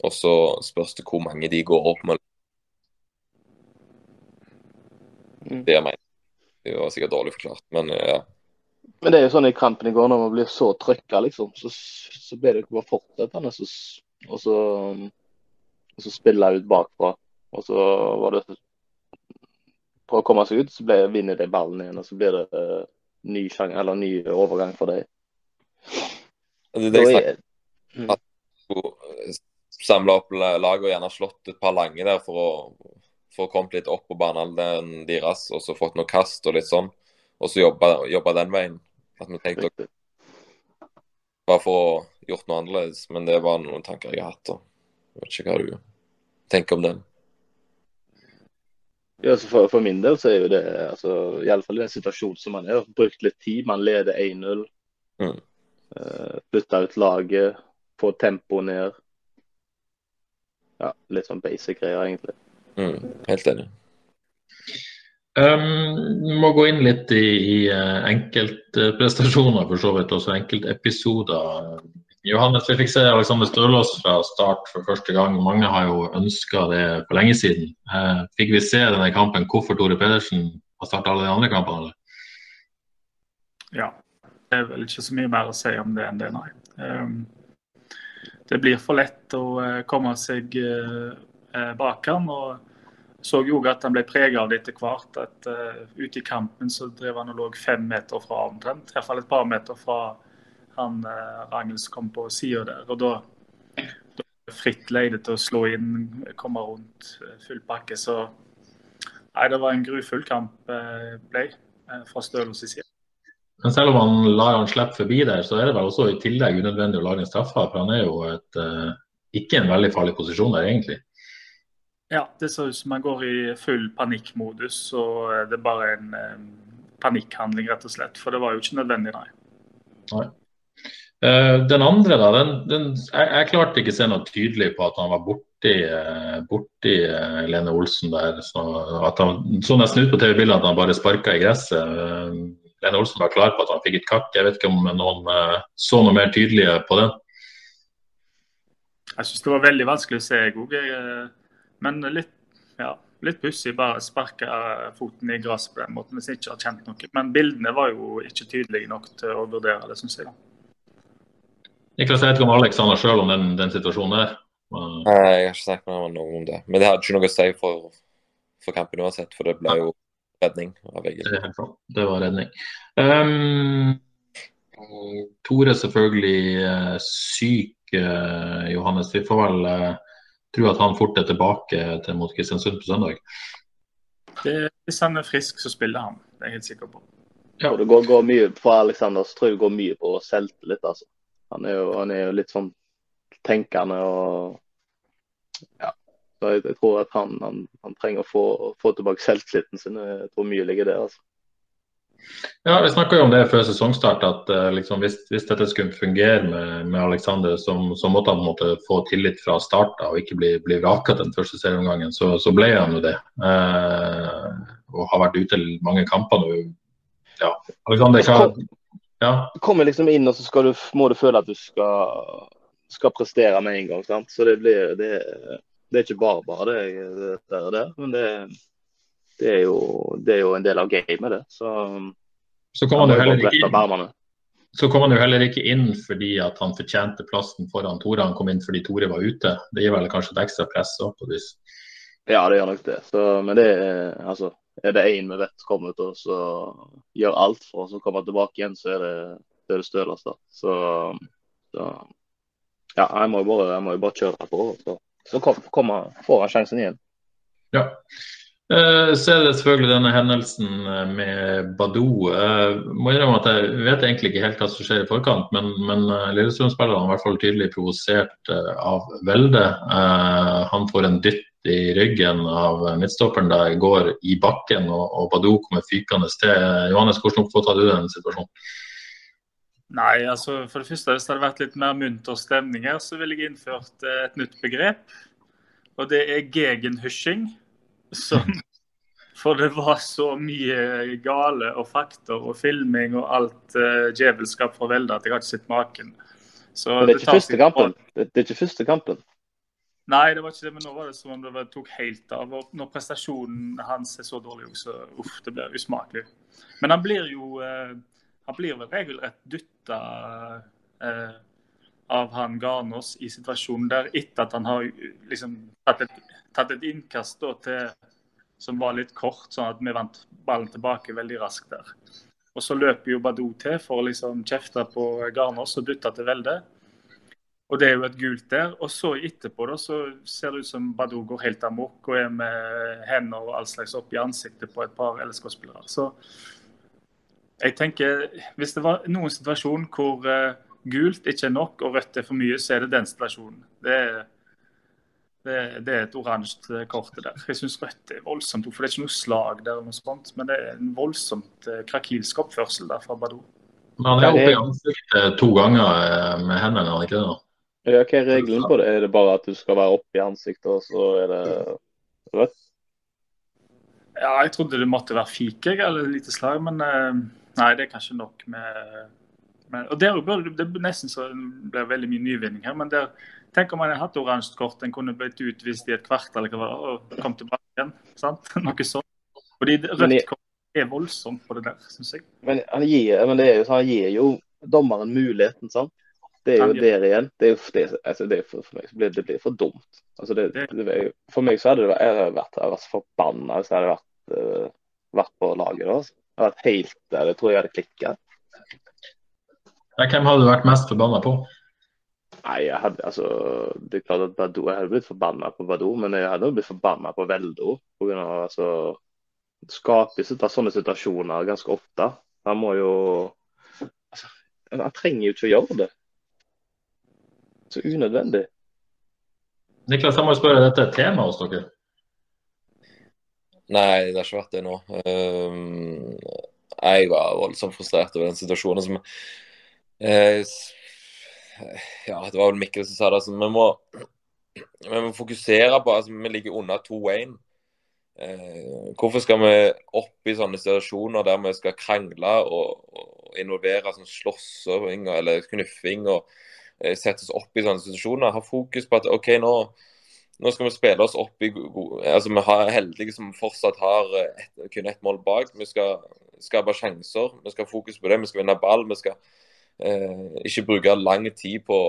Og så spørs det hvor mange de går opp med. Mm. Det jeg mener. Det var sikkert dårlig forklart, men eh, ja. Men det er jo sånn i kampen i går, når man blir så trykka, liksom, så, så blir det jo ikke bare fortsettende. Så, og så, og så spille ut bakfra. Og så var det For å komme seg ut, så ble, vinner de ballen igjen, og så blir det uh, ny, sjang, eller ny overgang for dem. Det er det jeg Mm. snakker om. Samla opp la- laget og gjerne slått et par lange der for å få kommet litt opp på banealderen deres, og så fått noe kast og litt sånn. Og så jobbe den veien. At vi tenkte Riktig. bare for å gjort noe annerledes. Men det var noen tanker jeg har hatt. Og jeg vet ikke hva du tenker om den. Ja, altså for, for min del så er jo det altså, i alle fall i den situasjonen som man er, brukt litt tid. Man leder 1-0. Mm. Eh, Flytta ut laget, få tempoet ned. Ja, litt sånn basic greier, egentlig. Mm, helt enig. Um, vi må gå inn litt i, i eh, enkeltprestasjoner, for så vidt, også enkeltepisoder. Johannes, vi fikk se Alexander Stølås fra start for første gang. Mange har jo ønska det for lenge siden. Eh, fikk vi se denne kampen hvorfor Tore Pedersen har starta alle de andre kampene? eller? Ja. Det er vel ikke så mye mer å si om det enn det, nei. Um, det blir for lett å eh, komme seg eh, bak ham. og så jo at han ble preget av det etter hvert. at uh, Ute i kampen så drev han og lå fem meter fra omtrent. I hvert fall et par meter fra han uh, Rangels kom på sida der. og da, fritt leide til å slå inn, komme rundt eh, full pakke. Så nei, det var en grufull kamp uh, ble fra Stølos side. Men selv om han lar han slippe forbi der, så er det vel også i tillegg unødvendig å lage en straffe. For han er jo et, eh, ikke en veldig farlig posisjon der, egentlig. Ja, det ser ut som man går i full panikkmodus, og eh, det er bare en eh, panikkhandling, rett og slett. For det var jo ikke nødvendig, nei. nei. den andre, da, den, den, jeg, jeg, klarte ikke å se noe tydelig på at han var borti, uh, borti Lene Olsen der. Så, at han så nesten ut på TV-bildet at han bare sparka i gresset. Lene Olsen var klar på at han fikk et kakk. Jeg vet ikke om noen så noe mer tydelige på den. Jeg syns det var veldig vanskelig å se, jeg. Men litt, ja, litt pussig bare sparke foten i gresset på den måten hvis jeg ikke har kjent noe. Men bildene var jo ikke tydelige nok til å vurdere det, syns jeg. da. Niklas, jeg vet ikke om Alex handler sjøl om den, den, situasjonen der? Nei, jeg har ikke snakket med ham noe om det. Men det hadde ikke noe å si for, for kampen uansett, for det ble jo redning av Egil. Det var redning. Um, Tore selvfølgelig uh, syk, uh, Johannes. Vi får vel uh, tro at han fort er tilbake til mot Kristiansund på søndag. Det, hvis han er frisk, så spiller han. Det er jeg helt sikker på. Ja. Det går, går mye, For Alexander så tror jeg det går mye på selvtillit. altså. Han er jo, han er jo litt sånn tenkende og ja. Så jeg, jeg tror at han, han, han trenger å få, få tilbake selvtilliten sin. Jeg tror mye ligger der. altså. Ja, Vi snakka om det før sesongstart, at uh, liksom, hvis, hvis, dette skulle fungere med, med Alexander, så, så, måtte han måtte få tillit fra start og ikke bli, bli vraka den første serieomgangen. Så, så, ble han jo det. Uh, og har vært ute i mange kamper nå. Ja, Alexander, hva, ja. Kommer liksom inn, og så du, må du føle at du skal, skal prestere med en gang. Sant? Så det blir det, det, er ikke bare bare det, det det, det, men det, det, er jo, det er jo en del av gamet, det. Så, så kommer han inn. Kom han jo heller ikke inn fordi at han fortjente plassen foran Tore. Han kom inn fordi Tore var ute. Det gir vel kanskje et ekstra press òg på vis. Ja, det gjør nok det. Så, men det er altså er det én vi vet kommer til å gjøre alt for å komme tilbake igjen, så er det det, det støleste. Så, så, ja, jeg må jo bare, bare kjøre på. Så, så kommer, får han sjansen igjen. Ja. Eh, så er det selvfølgelig denne hendelsen eh, med Badou. Jeg eh, må innrømme at jeg vet egentlig ikke helt hva som skjer i forkant, men, men Lillestrøm-spillerne er i hvert fall tydelig provosert av Velde. Han får en dytt i ryggen av midtstopperen der går i bakken og, og Badou kommer fykende til. Johannes, hvordan oppfatter du den situasjonen? Nei, altså for det første, Hvis det hadde vært litt mer munter stemning her, så ville jeg innført et nytt begrep. Og det er gegenhushing. Som, for det var så mye gale og fakter og filming og alt uh, djevelskap fra Velde at jeg har ikke sett maken. Så det er første kampen? Det er ikke første kampen? Nei, det var ikke det, men nå var det som om det tok helt av. og Når prestasjonen hans er så dårlig, så uff, det blir usmakelig. Men han blir jo eh, Han blir vel regelrett dytta eh, av han Garnås i situasjonen der etter at han har liksom tatt et, tatt et innkast da, til, som var litt kort, sånn at vi vant ballen tilbake veldig raskt der. Og så løper jo Badou til for å liksom kjefte på Garnås og dytte til Velde. Og det er jo et gult der. Og så etterpå da, så ser det ut som Badou går helt amok og er med hender og all slags opp i ansiktet på et par LSK-spillere. Så jeg tenker, hvis det var noen situasjon hvor uh, gult ikke er nok og rødt er for mye, så er det den situasjonen. Det er, det, det er et oransje kort der. Jeg syns rødt er voldsomt, for det er ikke noe slag der, eller noe sånt, men det er en voldsomt uh, krakilsk oppførsel der fra Badou. Men han er oppe i ansiktet to ganger eh, med hendene, er han ikke det? Ja, hva er reglene på det? Er det bare at du skal være oppe i ansiktet, og så er det rødt? Ja, jeg trodde det måtte være fike eller lite slag, men eh, nei, det er kanskje nok med, med og der det, er nesten så det blir veldig mye nyvinning her, men der, tenk om han hadde hatt oransje kort, en kunne blitt utvist i et kvartal og kom tilbake igjen. sant? Noe sånt. Fordi rødt kort er voldsomt på det der, syns jeg. Men, han gir, men det er jo, han gir jo dommeren muligheten, sant? Det er jo der igjen. Det er jo det, altså det for, for, meg blir det blir for dumt. Altså det, det, for meg så hadde det vært, vært, vært forbanna hvis jeg hadde vært, uh, vært på laget. Altså. Jeg hadde vært helt der. Jeg tror jeg hadde klikka. Hvem hadde du vært mest forbanna på? Nei, jeg hadde, altså, det er klart at Badou, Jeg hadde blitt forbanna på Badou, men jeg hadde blitt forbanna på Veldo. På grunn av, altså, skaper sånne situasjoner ganske ofte. Han må jo altså, Han trenger jo ikke å gjøre det. Så unødvendig. Niklas, jeg må spørre, dette er et tema hos dere? Nei, det har ikke vært det nå. Um, jeg var voldsomt frustrert over den situasjonen som uh, Ja, det var vel Mikkel som sa det. Altså, vi, må, vi må fokusere på altså, Vi ligger under 2-1. Eh, hvorfor skal vi opp i sånne situasjoner der vi skal krangle og, og involvere sånn slåssing eller knuffing og eh, sette oss opp i sånne situasjoner? Ha fokus på at OK, nå, nå skal vi spille oss opp i altså Vi er heldige som fortsatt har et, kun ett mål bak. Vi skal skape sjanser. Vi skal ha fokus på det. Vi skal vinne ball. Vi skal eh, ikke bruke lang tid på,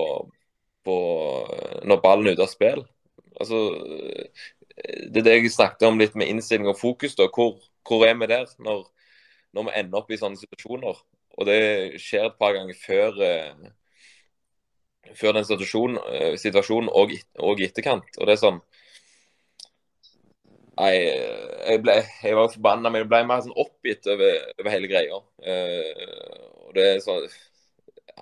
på når ballen er ute av spill. Altså, det er det jeg snakket om litt med innstilling og fokus. da, Hvor, hvor er vi der når, når, vi ender opp i sånne situasjoner? Og det skjer et par ganger før, eh, før den situasjonen, eh, situasjonen og, og etterkant. Og det er sånn Nei, jeg, jeg var forbanna, men jeg ble mer sånn oppgitt over, over hele greia. Eh, og det er sånn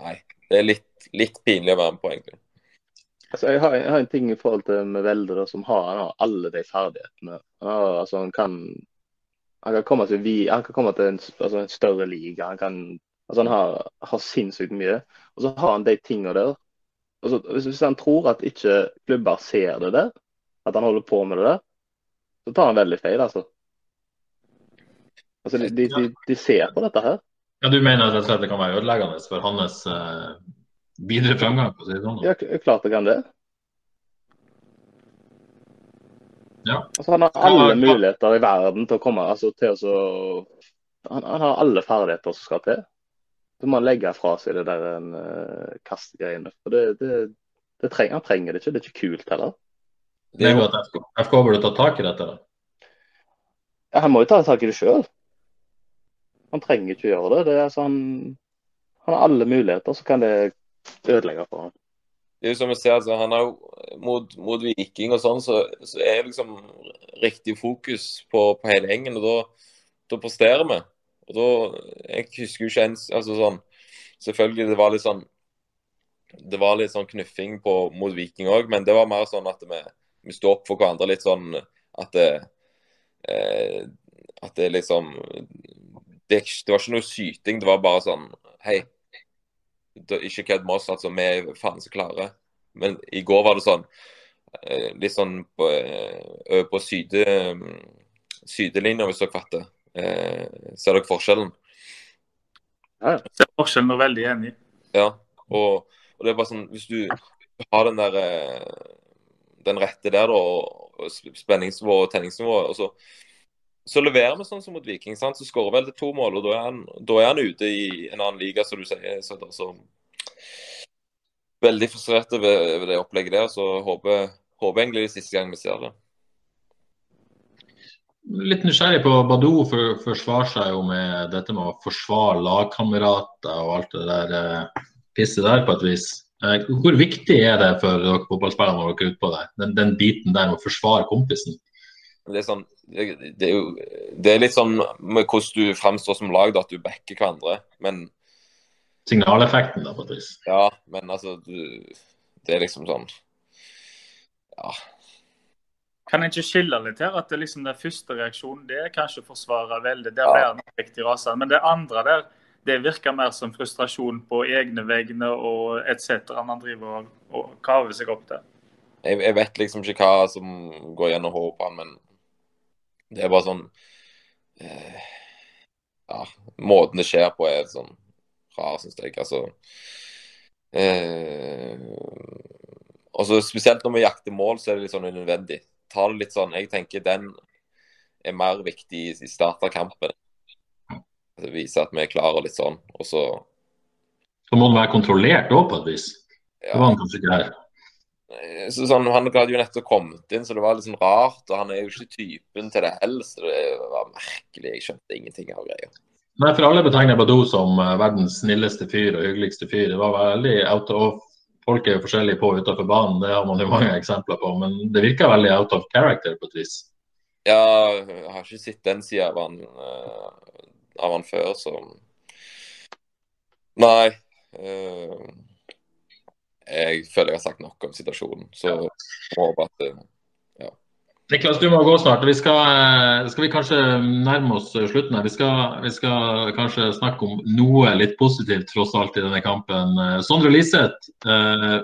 Nei, det er litt, litt pinlig å være med på, egentlig. Altså, jeg, har, jeg, har, en ting i forhold til med Velde som har, han har alle de ferdighetene. Han, har, altså, han, kan, han, kan, komme til, han kan komme til en, altså, en større liga. Han, kan, altså, han har, har, sinnssykt mye. Og så har han de tingene der. Altså, hvis, hvis, han tror at ikke klubber ser det der, at han holder på med det der, så tar han veldig feil, altså. Altså, de, de, de, de ser på dette her. Ja, Du mener at det kan være ødeleggende for hans uh videre framgang, på si sånn? Ja, klart det kan det. Ja. Altså, han har alle ja, muligheter i verden til å komme altså, til å han, han, har alle ferdigheter som skal til. Så må han legge fra seg det der uh, kastegreiene. For det, det, det trenger, han trenger det ikke. Det er ikke kult heller. Det er jo at FK, FK burde ta tak i dette? da. Ja, Han må jo ta tak i det sjøl. Han trenger ikke å gjøre det. det er sånn, han har alle muligheter, så kan det ødelegge for ham. Det er jo som jeg ser, altså, han er jo mot, mot Viking og sånn, så, så, er liksom riktig fokus på, på hele gjengen. Og da, da presterer vi. Og da Jeg husker jo ikke ens altså sånn Selvfølgelig, det var litt sånn det var litt sånn knuffing på, mot Viking òg, men det var mer sånn at vi, vi sto opp for hverandre litt sånn at det, eh, at det liksom det, det, var ikke noe syting, det var bare sånn Hei, ikke kødd med oss, altså. Vi er faen så klare. Men i går var det sånn eh, litt sånn på, eh, på syde, sydelinja, hvis dere fatter. Eh, ser dere forskjellen? Ja, ser forskjellen og er veldig enig. Ja, og, og, det er bare sånn Hvis du har den der den rette der, da, og spenningsnivået og tenningsnivået, og så så leverer vi sånn som mot Viking. Sant? Så skårer vel til to mål, og da er, han, da er han ute i en annen liga, som du sier. Så, da, så veldig frustrert over, det opplegget der. Så håper, håper egentlig det er siste gang vi ser det. Litt nysgjerrig på Badou for, forsvarer seg jo med dette med å forsvare lagkamerater og alt det der eh, pisset der på et vis. Eh, hvor viktig er det for dere fotballspillere når dere er ute på det? Den, den biten der med å forsvare kompisen? Det er, sånn, det, det, er jo, det er litt sånn med hvordan du fremstår som lag, da, at du backer hverandre. Men Signaleffekten, da, på et vis. Ja, men altså du, Det er liksom sånn Ja. Kan jeg ikke skille litt her? At det liksom den første reaksjonen det er kanskje å forsvare veldig. Der ble han riktig rasende. Men det andre der, det virker mer som frustrasjon på egne vegne og etc. Han driver og, og kaver seg opp til. Jeg, jeg, vet liksom ikke hva som går gjennom hodet på han, men det er bare sånn eh, Ja, måten det skjer på er sånn rar, syns jeg. Altså eh, også Spesielt når vi jakter mål, så er det litt sånn unødvendig. Ta det litt sånn, Jeg tenker den er mer viktig i starten av kampen. Altså, vise at vi er klare litt sånn, og så Så må den være kontrollert òg, på et vis. Det var den kanskje ikke her. Eh, så sånn, Han hadde jo nettopp kommet inn, så det var litt sånn rart. Og han er jo ikke typen til det heller, så det var merkelig. Jeg skjønte ingenting av greia. Nei, for alle betegner Badou som uh, verdens snilleste fyr og hyggeligste fyr. Det var veldig out of Folk er jo forskjellige på utenfor banen, det har man jo mange eksempler på. Men det virker veldig out of character på et vis. Ja, jeg har ikke sett den sida av, uh, av han før, så Nei. Uh jeg føler jeg har sagt nok om situasjonen. Så jeg håper at ja. Niklas, du må gå snart. Vi skal, eh, skal vi kanskje nærme oss slutten her. Vi skal, vi skal, kanskje snakke om noe litt positivt tross alt i denne kampen. Eh, Sondre Liseth eh,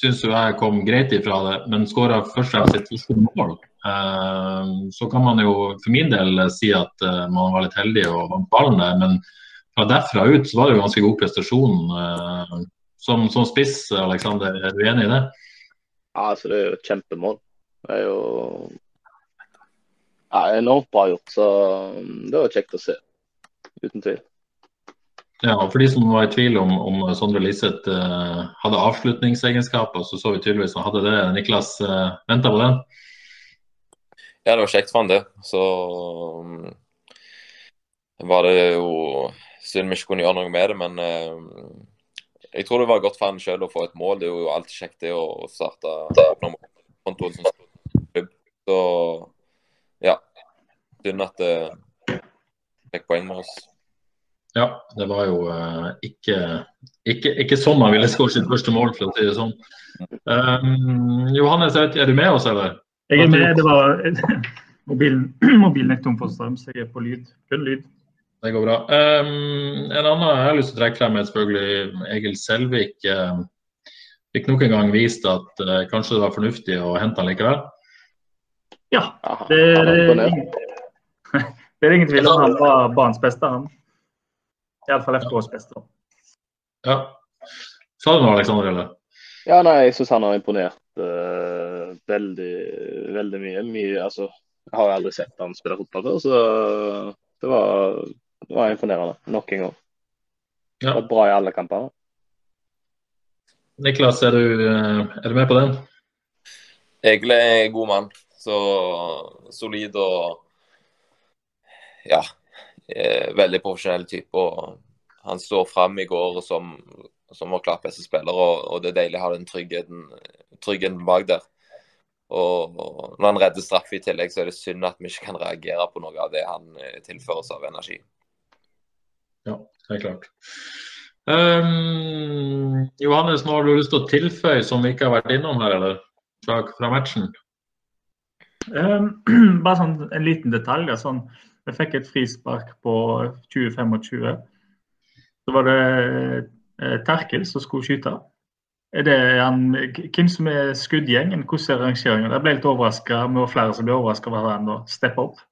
syns jeg kom greit ifra det, men skåra først og fremst sitt første mål. Eh, så kan man jo for min del si at eh, man var litt heldig og vant ballen der, men fra derfra ut så var det jo ganske god prestasjon. Eh, som, som spiss, Aleksander, er du enig i det? Ja, altså det er jo et kjempemål. Det er jo ja, enormt bra gjort. Så um, det var kjekt å se. Uten tvil. Ja, og For de som var i tvil om, om Sondre Liseth uh, hadde avslutningsegenskaper, så så vi tydeligvis han hadde det. Niklas, uh, eh, venta på den? Ja, det var kjekt for han det. Så um, var det jo synd vi ikke kunne gjøre noe med det, men uh, jeg tror det var godt for han sjøl å få et mål. Det er jo alltid kjekt det å starte kontoen som klubb. så ja. Synd at det fikk poeng med oss. Ja, det var jo uh, ikke, ikke, ikke, sånn han ville skåret sitt første mål, for å si det sånn. Um, Johannes, er du med oss, eller? Jeg er med. Det var mobilen, mobilen er tom for strøm, så jeg er på lyd. Kun lyd. Det går bra. Um, en annen jeg har lyst til å trekke frem, er selvfølgelig Egil Selvik. Uh, fikk nok en gang vist at uh, kanskje det var fornuftig å hente han likevel. Ja, det, er, det er ingen tvil om han var banens beste, han. Iallfall FKs beste. Ja. Sa du noe, Aleksander? eller? Ja, nei, jeg syns han har imponert uh, veldig, veldig mye. mye. Altså, jeg har aldri sett han spille fotball før, så det var, det var imponerende nok en gang. Ja. Vært bra i alle kamper. Niklas, er du, eh, er du med på den? Egil er en god mann. Så solid og ja, eh, veldig profesjonell type. og Han står fram i går som, som vår klart beste spiller, og, og, det er deilig å ha den tryggheten, tryggheten bak der. Og, og når han redder straffe i tillegg, så er det synd at vi ikke kan reagere på noe av det han eh, tilfører oss av energi. Ja, helt klart. Um, Johannes, nå har du lyst til å tilføye som vi ikke har vært innom her, eller? Fra, fra matchen? Um, bare sånn en liten detalj. Sånn, jeg fikk et frispark på 2025. Så var det eh, Terkel som skulle skyte. Er det han, hvem som er skuddgjengen? Hvordan er rangeringen? Jeg ble litt overraska. Vi var flere som ble overraska over han å steppe opp.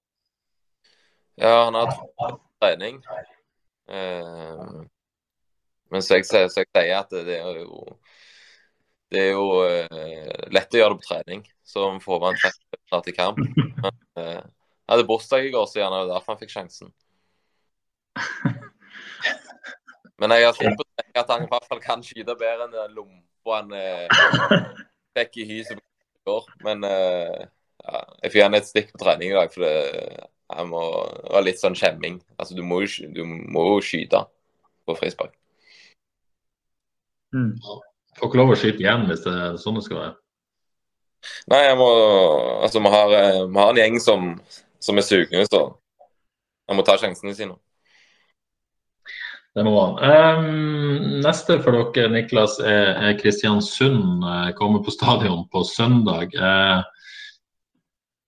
Ja, han har hatt trening. Uh, men så jeg, så jeg, sier at det er jo det er jo uh, lett å gjøre det på trening. Så får man snart til kamp. Men, uh, jeg hadde bursdag i går, så gjerne det derfor han fikk sjansen. Men jeg har sett på at han i hvert fall kan skyte bedre enn den lompa han uh, fikk i hyset i går. Men uh, ja, jeg fikk gjerne et stikk på trening i dag, for det, jeg må, ha litt sånn skjemming. Altså, du må jo skyte på frispark. Mm. Får ikke lov å skyte igjen hvis det er sånn det skal være. Nei, jeg må Altså, vi har, eh, vi har en gjeng som, som er sugne, så jeg må ta sjansene sine. Det må man. Um, neste for dere, Niklas, er, er Kristiansund. Uh, kommer på stadion på søndag. Uh,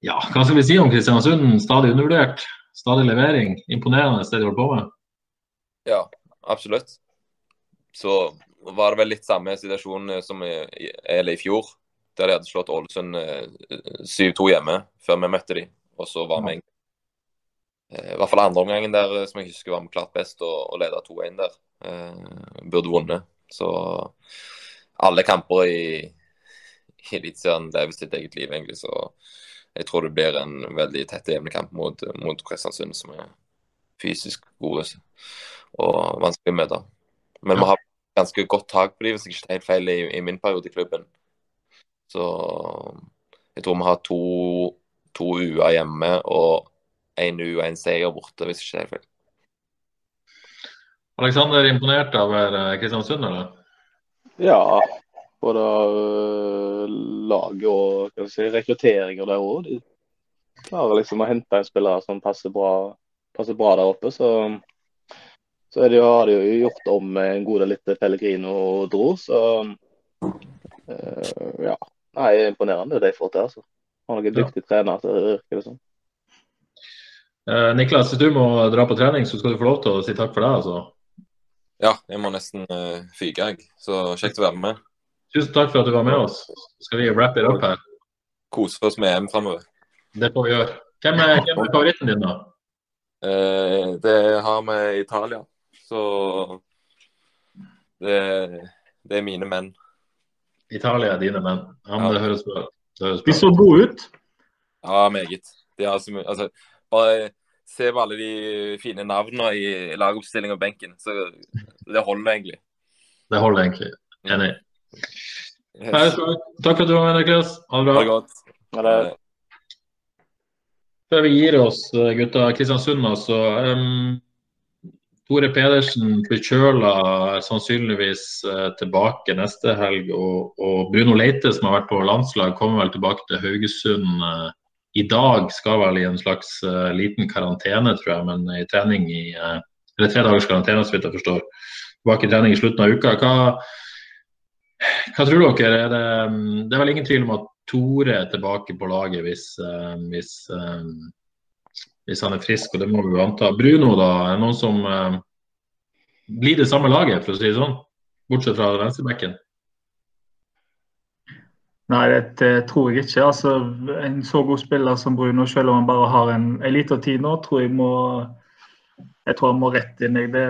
ja, hva skal vi si om Kristiansund? Stadig undervurdert? Stadig levering? Imponerende det de holder på med? Ja, absolutt. Så var det vel litt samme situasjon eh, som i, i fjor. Der de hadde slått Ålesund 7-2 eh, hjemme før vi møtte dem. Og så var vi ja. i hvert fall andre omgangen der som jeg husker var vi klart best og, og leda 2-1 der. burde vunnet. Så alle kamper i, i Eliteserien lever sitt eget liv, egentlig. Så jeg tror det blir en veldig tett jevn kamp mot, mot Kristiansund, som er fysisk gode og vanskelig å møte. Men vi har ganske godt tak på dem, hvis jeg ikke tar helt feil, i, i, min periode i klubben. Så jeg tror vi har to, to UA hjemme og én U og én seier borte, hvis jeg ikke tar helt feil. Aleksander, imponert av eh, Kristiansund, eller? Ja, både uh, laget og si, rekrutteringer der òg. De klarer liksom å hente en spiller som passer bra, passer bra der oppe. Så så det, har de jo gjort om en god del litt Pellegrino dro, så uh, ja. Nei, imponerende det de får til. altså. har noen dyktige trenere til yrket. Liksom. Eh, Niklas, hvis du må dra på trening, så skal du få lov til å si takk for deg. altså. Ja, jeg må nesten uh, fyke, jeg. Så kjekt å være med. Tusen takk for at du var med oss. Så skal vi wrap it up her. Kose oss med EM framover. Det får vi gjøre. Hvem er, hvem er favoritten din, da? Eh, det har vi Italia. Så det, det er mine menn. Italia er dine menn. Ja, men det høres bra ut. Det De så gode ut. Ja, meget. De har så mye Altså, bare se på alle de fine navnene i lagoppstilling og benken. Så det holder egentlig. Det holder egentlig. Enig. Nei, takk for at du var med, Niklas. Ha det Ha det bra. godt. Ha det- Før vi gir oss, eh, gutta. Kristiansund, altså. Um, Tore Pedersen forkjøla sannsynligvis uh, tilbake neste helg. Og, og Bruno Leite, som har vært på landslag, kommer vel tilbake til Haugesund uh, i dag. Skal vel i en slags uh, liten karantene, tror jeg, men i trening i Eller tre dagers karantene, så vidt jeg forstår. Tilbake i trening i slutten av uka. Hva, hva tror dere? Er det, mm, det er vel ingen tvil om at Tore er tilbake på laget hvis, eh, hvis, eh, hvis han er frisk, og det må vi jo anta. Bruno, da? Er det noen som blir det samme laget, for å si det sånn? Bortsett fra venstrebekken. Nei, det tror jeg ikke. Altså, en så god spiller som Bruno, selv om han bare har en, en liten tid nå, tror jeg må jeg tror han må rett inn. Det,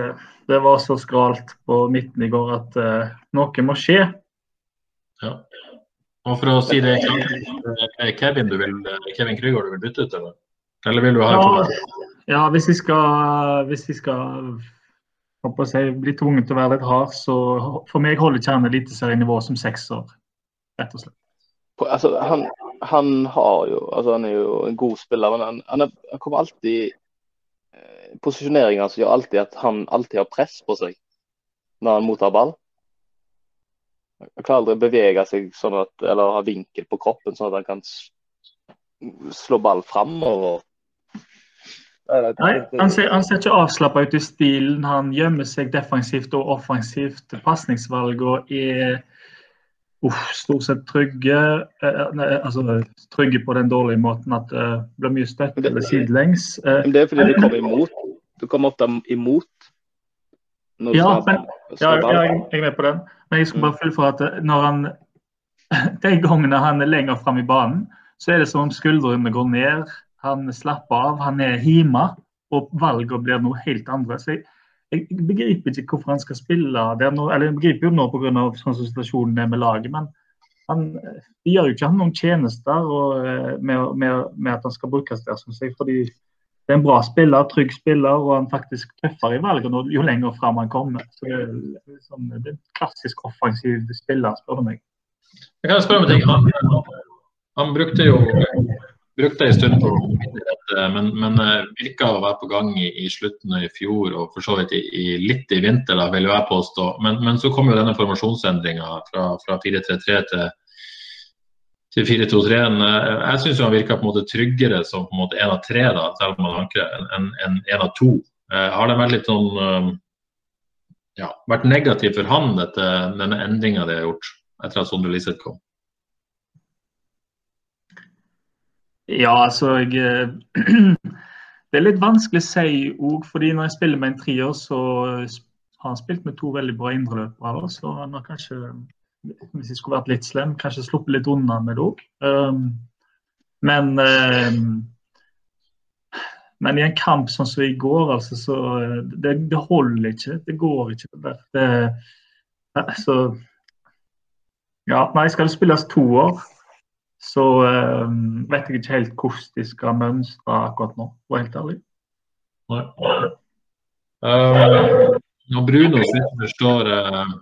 det var så skralt på midten i går at uh, noe må skje. Og for å si det er Kevin du vil, Kevin Krygård du vil bytte ut, eller? Eller vil du ha Ja, ja hvis vi skal, hvis vi skal håper å bli tvunget til å være litt hard, så for meg holder ikke han eliteserienivå som sekser, rett og slett. altså, han, han har jo altså, Han er jo en god spiller, men han, han, er, han kommer alltid eh, Posisjoneringa altså, gjør alltid at han alltid har press på seg når han mottar ball. Han klarer aldri å bevege seg sånn at, eller ha vinkel på kroppen, sånn at han kan slå ball framover. Nei, han ser, han ser ikke avslappa ut i stilen. Han gjemmer seg defensivt og offensivt. Pasningsvalgene er uff, stort sett trygge. Eh, nei, altså, trygge på den dårlige måten at det blir mye støtte eller sidelengs. Eh, det er fordi du kommer imot. Du kommer ofte imot. Ja, men ja, ja, jeg er med på den. Men jeg skal bare fullføre at når han de gangene han er lenger fram i banen, så er det som om skuldrene går ned. Han slapper av, han er hjemme, og valgene blir noe helt andre. Så jeg, jeg begriper ikke hvorfor han skal spille der nå. Eller jeg begriper jo nå pga. sånn som situasjonen er med laget, men han de gjør jo ikke han noen tjenester og, eh, med, med, med at han skal brukes der, syns jeg. fordi det er en bra spiller, trygg spiller, og han faktisk tøffere i valgene jo lenger fram han kommer. Så det, er liksom, det er en klassisk offensiv spiller, spør du meg. Jeg kan spørre om ting. Han, han brukte jo brukte en stund på dette, men, men eh, virka å være på gang i, i slutten i fjor og for så vidt i, i litt i vinter, da, vil jeg påstå. Men, men så kom jo denne formasjonsendringa fra, fra 4-3-3 til til 4-2-3-en. Jeg syns han virka tryggere som på en måte en av tre, da, selv om han anker, enn en, en av to. Eh, har det vært litt sånn eh, ja, vært negativt for han, dette, denne endringa de har gjort etter at Sondre Liseth kom? Ja, altså jeg eh, Det er litt vanskelig å si òg, fordi når jeg spiller med en trier, så har han spilt med to veldig bra indreløpere. Så han har kanskje, hvis jeg skulle vært litt slem, kanskje sluppet litt unna med det òg. men um, men i en kamp sånn som i går, altså, så det, det holder ikke. Det går ikke. Det, det, altså, ja, nei, skal det spilles to år, så um, vet jeg ikke helt hvordan de skal mønstre akkurat nå, for helt ærlig. Nei. Uh, når Bruno, sitter og forstår, uh,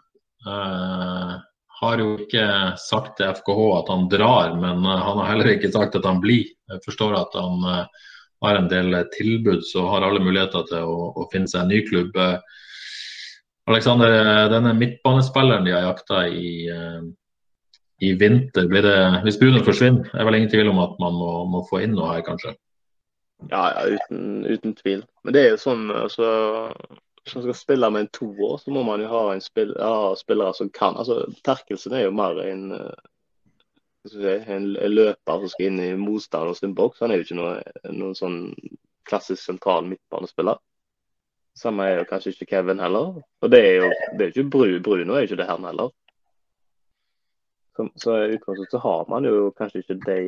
uh, har jo ikke sagt til FKH at han drar, men han har heller ikke sagt at han blir. Jeg forstår at han har en del tilbud, så har alle muligheter til å, å finne seg en ny klubb. Alexander, denne midtbanespilleren de har jakta i, i vinter, det, hvis Bruno forsvinner, er vel ingen tvil om at man må, må få inn noe her, kanskje? Ja, ja uten, uten, tvil. Men det er jo sånn altså, Hvis man skal spille med en toer, så må man jo ha, spill, ha spillere som kan altså Terkelsen er jo mer en si, en løper som skal inn i motstanderen sin boks. Han er jo ikke noe, noen sånn klassisk sentral midtbanespiller. Samme er jo kanskje ikke Kevin heller. Og det er jo det er ikke Bru, Bruno er jo ikke det her heller. Så, så i utgangspunktet så har man jo kanskje ikke de,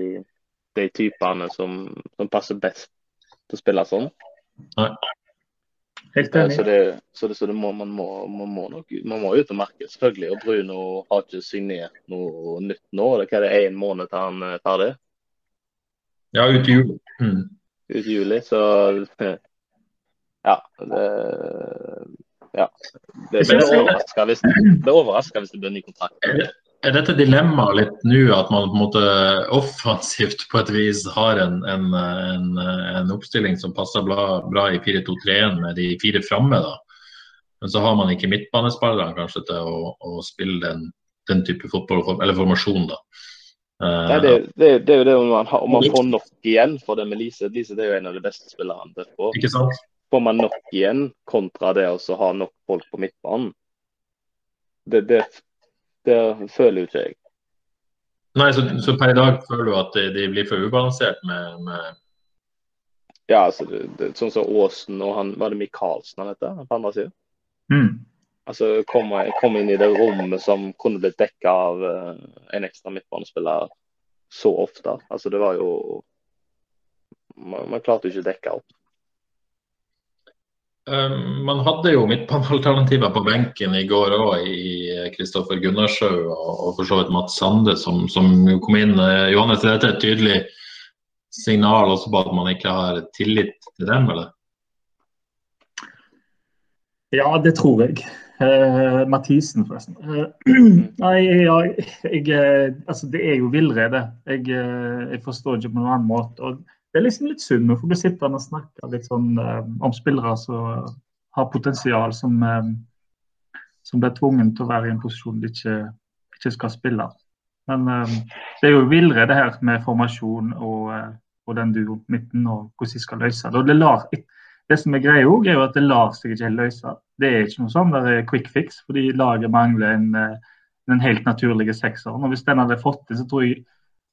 de typene som, som, passer best til å spille sånn. Nei. Helt enig. Så, det, så, det, så det må, man, må, man, må nok, man må ut og merke, selvfølgelig. Og Bruno har ikke signert noe nytt nå. Det, hva er det én måned til han eh, tar det? Ja, ut i juli. Mm. Ut i juli, så Ja. Det, ja. Det blir overraska hvis, hvis, det blir ny kontrakt er dette dilemmaet litt nå, at man på en måte offensivt på et vis har en, en, en, en oppstilling som passer bra, bra i 4-2-3-1 med de fire framme, da. Men så har man ikke midtbanespillerne kanskje til å, å spille den, den, type fotball, eller formasjon, da. Nei, det, det, det, er jo det om man, om man, får nok igjen for det med Lise. Lise det er jo en av de beste spillerne får. Ikke sant? Får man nok igjen kontra det å ha nok folk på midtbanen. Det, det, det føler jo ikke jeg. Nei, så, så, per i dag føler du at de, de blir for ubalansert med, med... Ja, altså, det, det, sånn som Aasen og han Var det Michaelsen han heter, på andre siden? Mm. Altså, kom, kom, inn i det rommet som kunne blitt dekka av uh, en ekstra midtbanespiller så ofte. Altså, det var jo Man, man klarte jo ikke å dekke opp. Um, man hadde jo midtbanealternativer på benken i går òg, i Kristoffer Gunnarsjø og, for så vidt Mats Sande, som, som kom inn. Uh, Johannes, er et tydelig signal også på at man ikke har tillit til dem, eller? Ja, det tror jeg. Uh, Mathisen, forresten. Uh, nei, ja, jeg, altså, det er jo villrede. Jeg, jeg, forstår ikke på noen annen måte. og det er liksom litt synd. Nå får vi sitte og snakke litt sånn eh, om spillere som har potensial, som, eh, som blir tvunget til å være i en posisjon de ikke, ikke skal spille. Men eh, det er jo villrede her med formasjon og, eh, og den duo midten og hvordan de skal løse det. Det, lar, det som er greia òg, er jo at det lar seg ikke helt løse. Det er ikke noe sånn der quick fix, fordi laget mangler en, eh, en helt naturlig sekser. Og hvis den hadde fått det, så tror jeg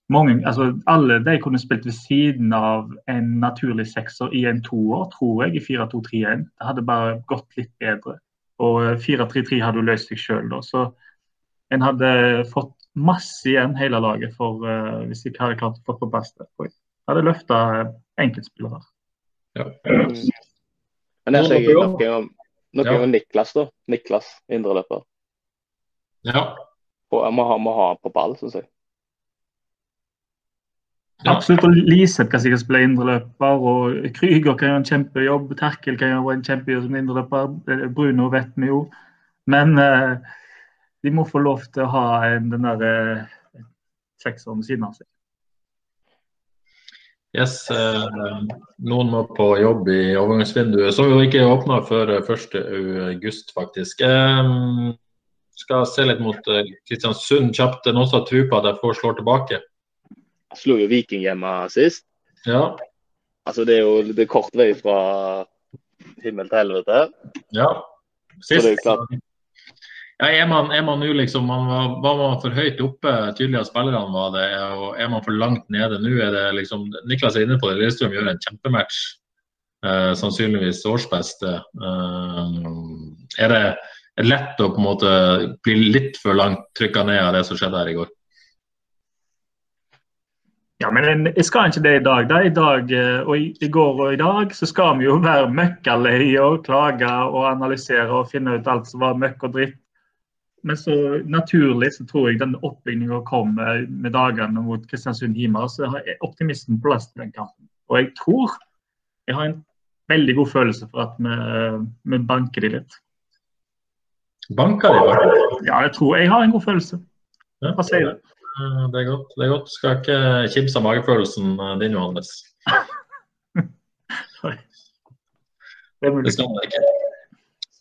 mange, altså alle de kunne spilt ved siden av en naturlig sekser i en toer, tror jeg, i 4-2-3-1. Det hadde bare gått litt bedre. Og 4-3-3 hadde jo løst seg sjøl, da. Så en hadde fått masse igjen, hele laget, for uh, hvis de hadde klart å få på plass det. Jeg hadde løfta enkeltspillere. Ja. Men der ser jeg noe om, noe om Niklas, da. Niklas, indreløper. Ja. Og jeg må ha, må ha på ball, syns jeg. Ja. Absolutt. og Liseth kan sikkert spille indreløper. og Krüger kan gjøre en kjempejobb. Terkel kan gjøre en kjempejobb som indreløper. Eh, Bruno vet vi jo. Men eh, de må få lov til å ha en, den der uh, sekseren ved siden av seg. Yes, eh, noen må på jobb i overgangsvinduet. Så jo ikke åpna før 1.8, faktisk. Eh, skal se litt mot Kristiansund kjapt. Noen som har tro på at jeg får slår tilbake? Slo jo Viking hjemme sist. Ja. Altså, det er jo det er kort vei fra himmel til helvete. Ja. Sist. Så det er klart. Ja, er man, er man nå liksom man var, var, man for høyt oppe, tydelig at spillerne var det, og er man for langt nede nå? er det liksom, Niklas er inne på det, Lillestrøm gjør en kjempematch. Eh, sannsynligvis årsbeste. Eh, er det lett å på en måte bli litt for langt trykka ned av det som skjedde her i går? Ja, men jeg skal ikke det i dag. Da. I dag eh, og i, i, går og i dag så skal vi jo være møkkalei og klage og analysere og finne ut alt som var møkk og dritt. Men så naturlig så tror jeg den oppbygninga kommer med dagene mot Kristiansund Hima Så har jeg optimisten på plass til den kampen. Og jeg tror jeg har en veldig god følelse for at vi, vi banker de litt. Banker de? Ja, jeg tror jeg har en god følelse. Hva sier du? Eh, det er godt. det er godt. Skal ikke kimse av magefølelsen eh, din, Johannes. det skal man ikke.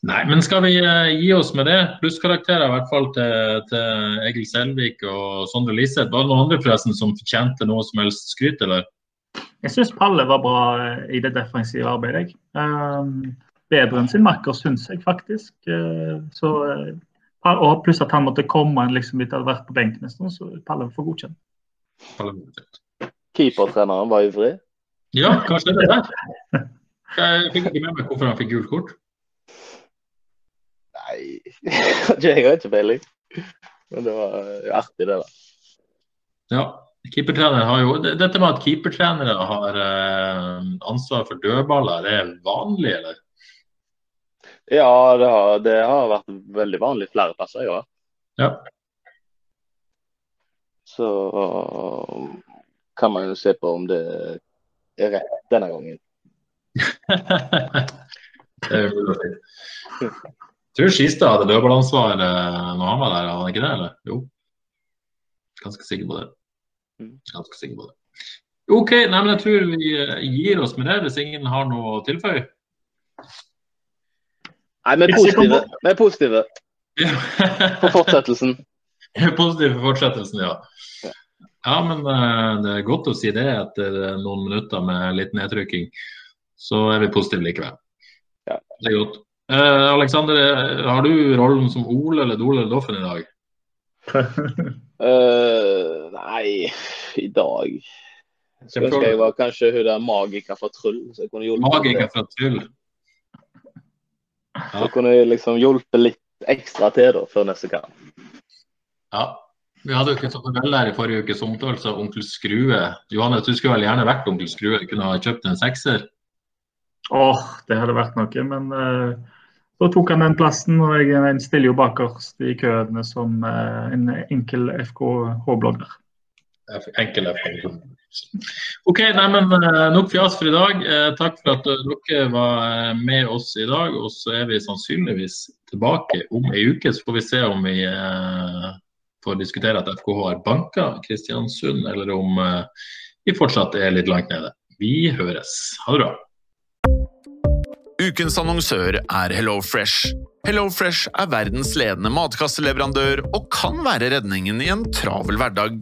Nei, men skal vi uh, gi oss med det? Plusskarakterer i hvert fall til, til Egil Selvik og Sondre Liseth. Var det noen andre forresten som fortjente noe som helst skryt, eller? Jeg syns Palle var bra i det defensive arbeidet. Um, bedre enn sin makker, syns jeg faktisk. Uh, så og pluss at han måtte komme liksom, etter å ha vært på benken en stund, så Palle får godkjent. Keepertreneren var ivrig. Ja, hva skjedde der? Jeg fikk ikke med meg hvorfor han fikk gult kort. Nei, jeg har ikke peiling. Men det var artig, det, da. Ja, keepertrener har jo Dette med at keepertrenere har eh, ansvar for dødballer, det er vanlig, eller? Ja, det har, det har vært veldig vanlig flere plasser i år. Ja. Så kan man jo se på om det er rett denne gangen. det er jo. Jeg tror Skistad hadde dødballansvar når han var der, hadde han ikke det? eller? Jo. Ganske sikker på det. Mm. Ganske sikker på det. OK, nei, men jeg tror vi eh, gir oss med det, hvis ingen har noe å tilføye. Nei, vi er positive. Vi er positive for fortsettelsen. Positive for fortsettelsen, ja. Ja, men uh, det er godt å si det etter noen minutter med litt nedtrykking. Så er vi positive likevel. Ja. Det er godt. Uh, Alexander, har du rollen som Ole eller Dole eller Doffen i dag? uh, nei, i dag Så ønsker jeg var kanskje hun der magiker fra Tryll. Så magiker fra Tryll? Ja. Så kunne jeg liksom hjulpet litt ekstra til da, før neste kamp. Ja. Vi hadde jo ikke så vel der i forrige ukes omtale av onkel Skrue. Johannes, du skulle vel gjerne vært onkel Skrue? Kunne ha kjøpt en sekser? Åh, det hadde vært noe, men uh, så tok han den plassen. Og jeg stiller jo bakerst i køene som uh, en enkel FKH-blogger. Enkel. OK, nei, men uh, nok fjas for i dag. takk for at dere var med oss i dag. Og så er vi sannsynligvis tilbake om ei uke, så får vi se om vi får diskutere at FKH har banka Kristiansund, eller om vi fortsatt er litt langt nede. Vi høres. Ha det bra. Ukens annonsør er HelloFresh. HelloFresh er verdens ledende matkasseleverandør og kan være redningen i en travel hverdag.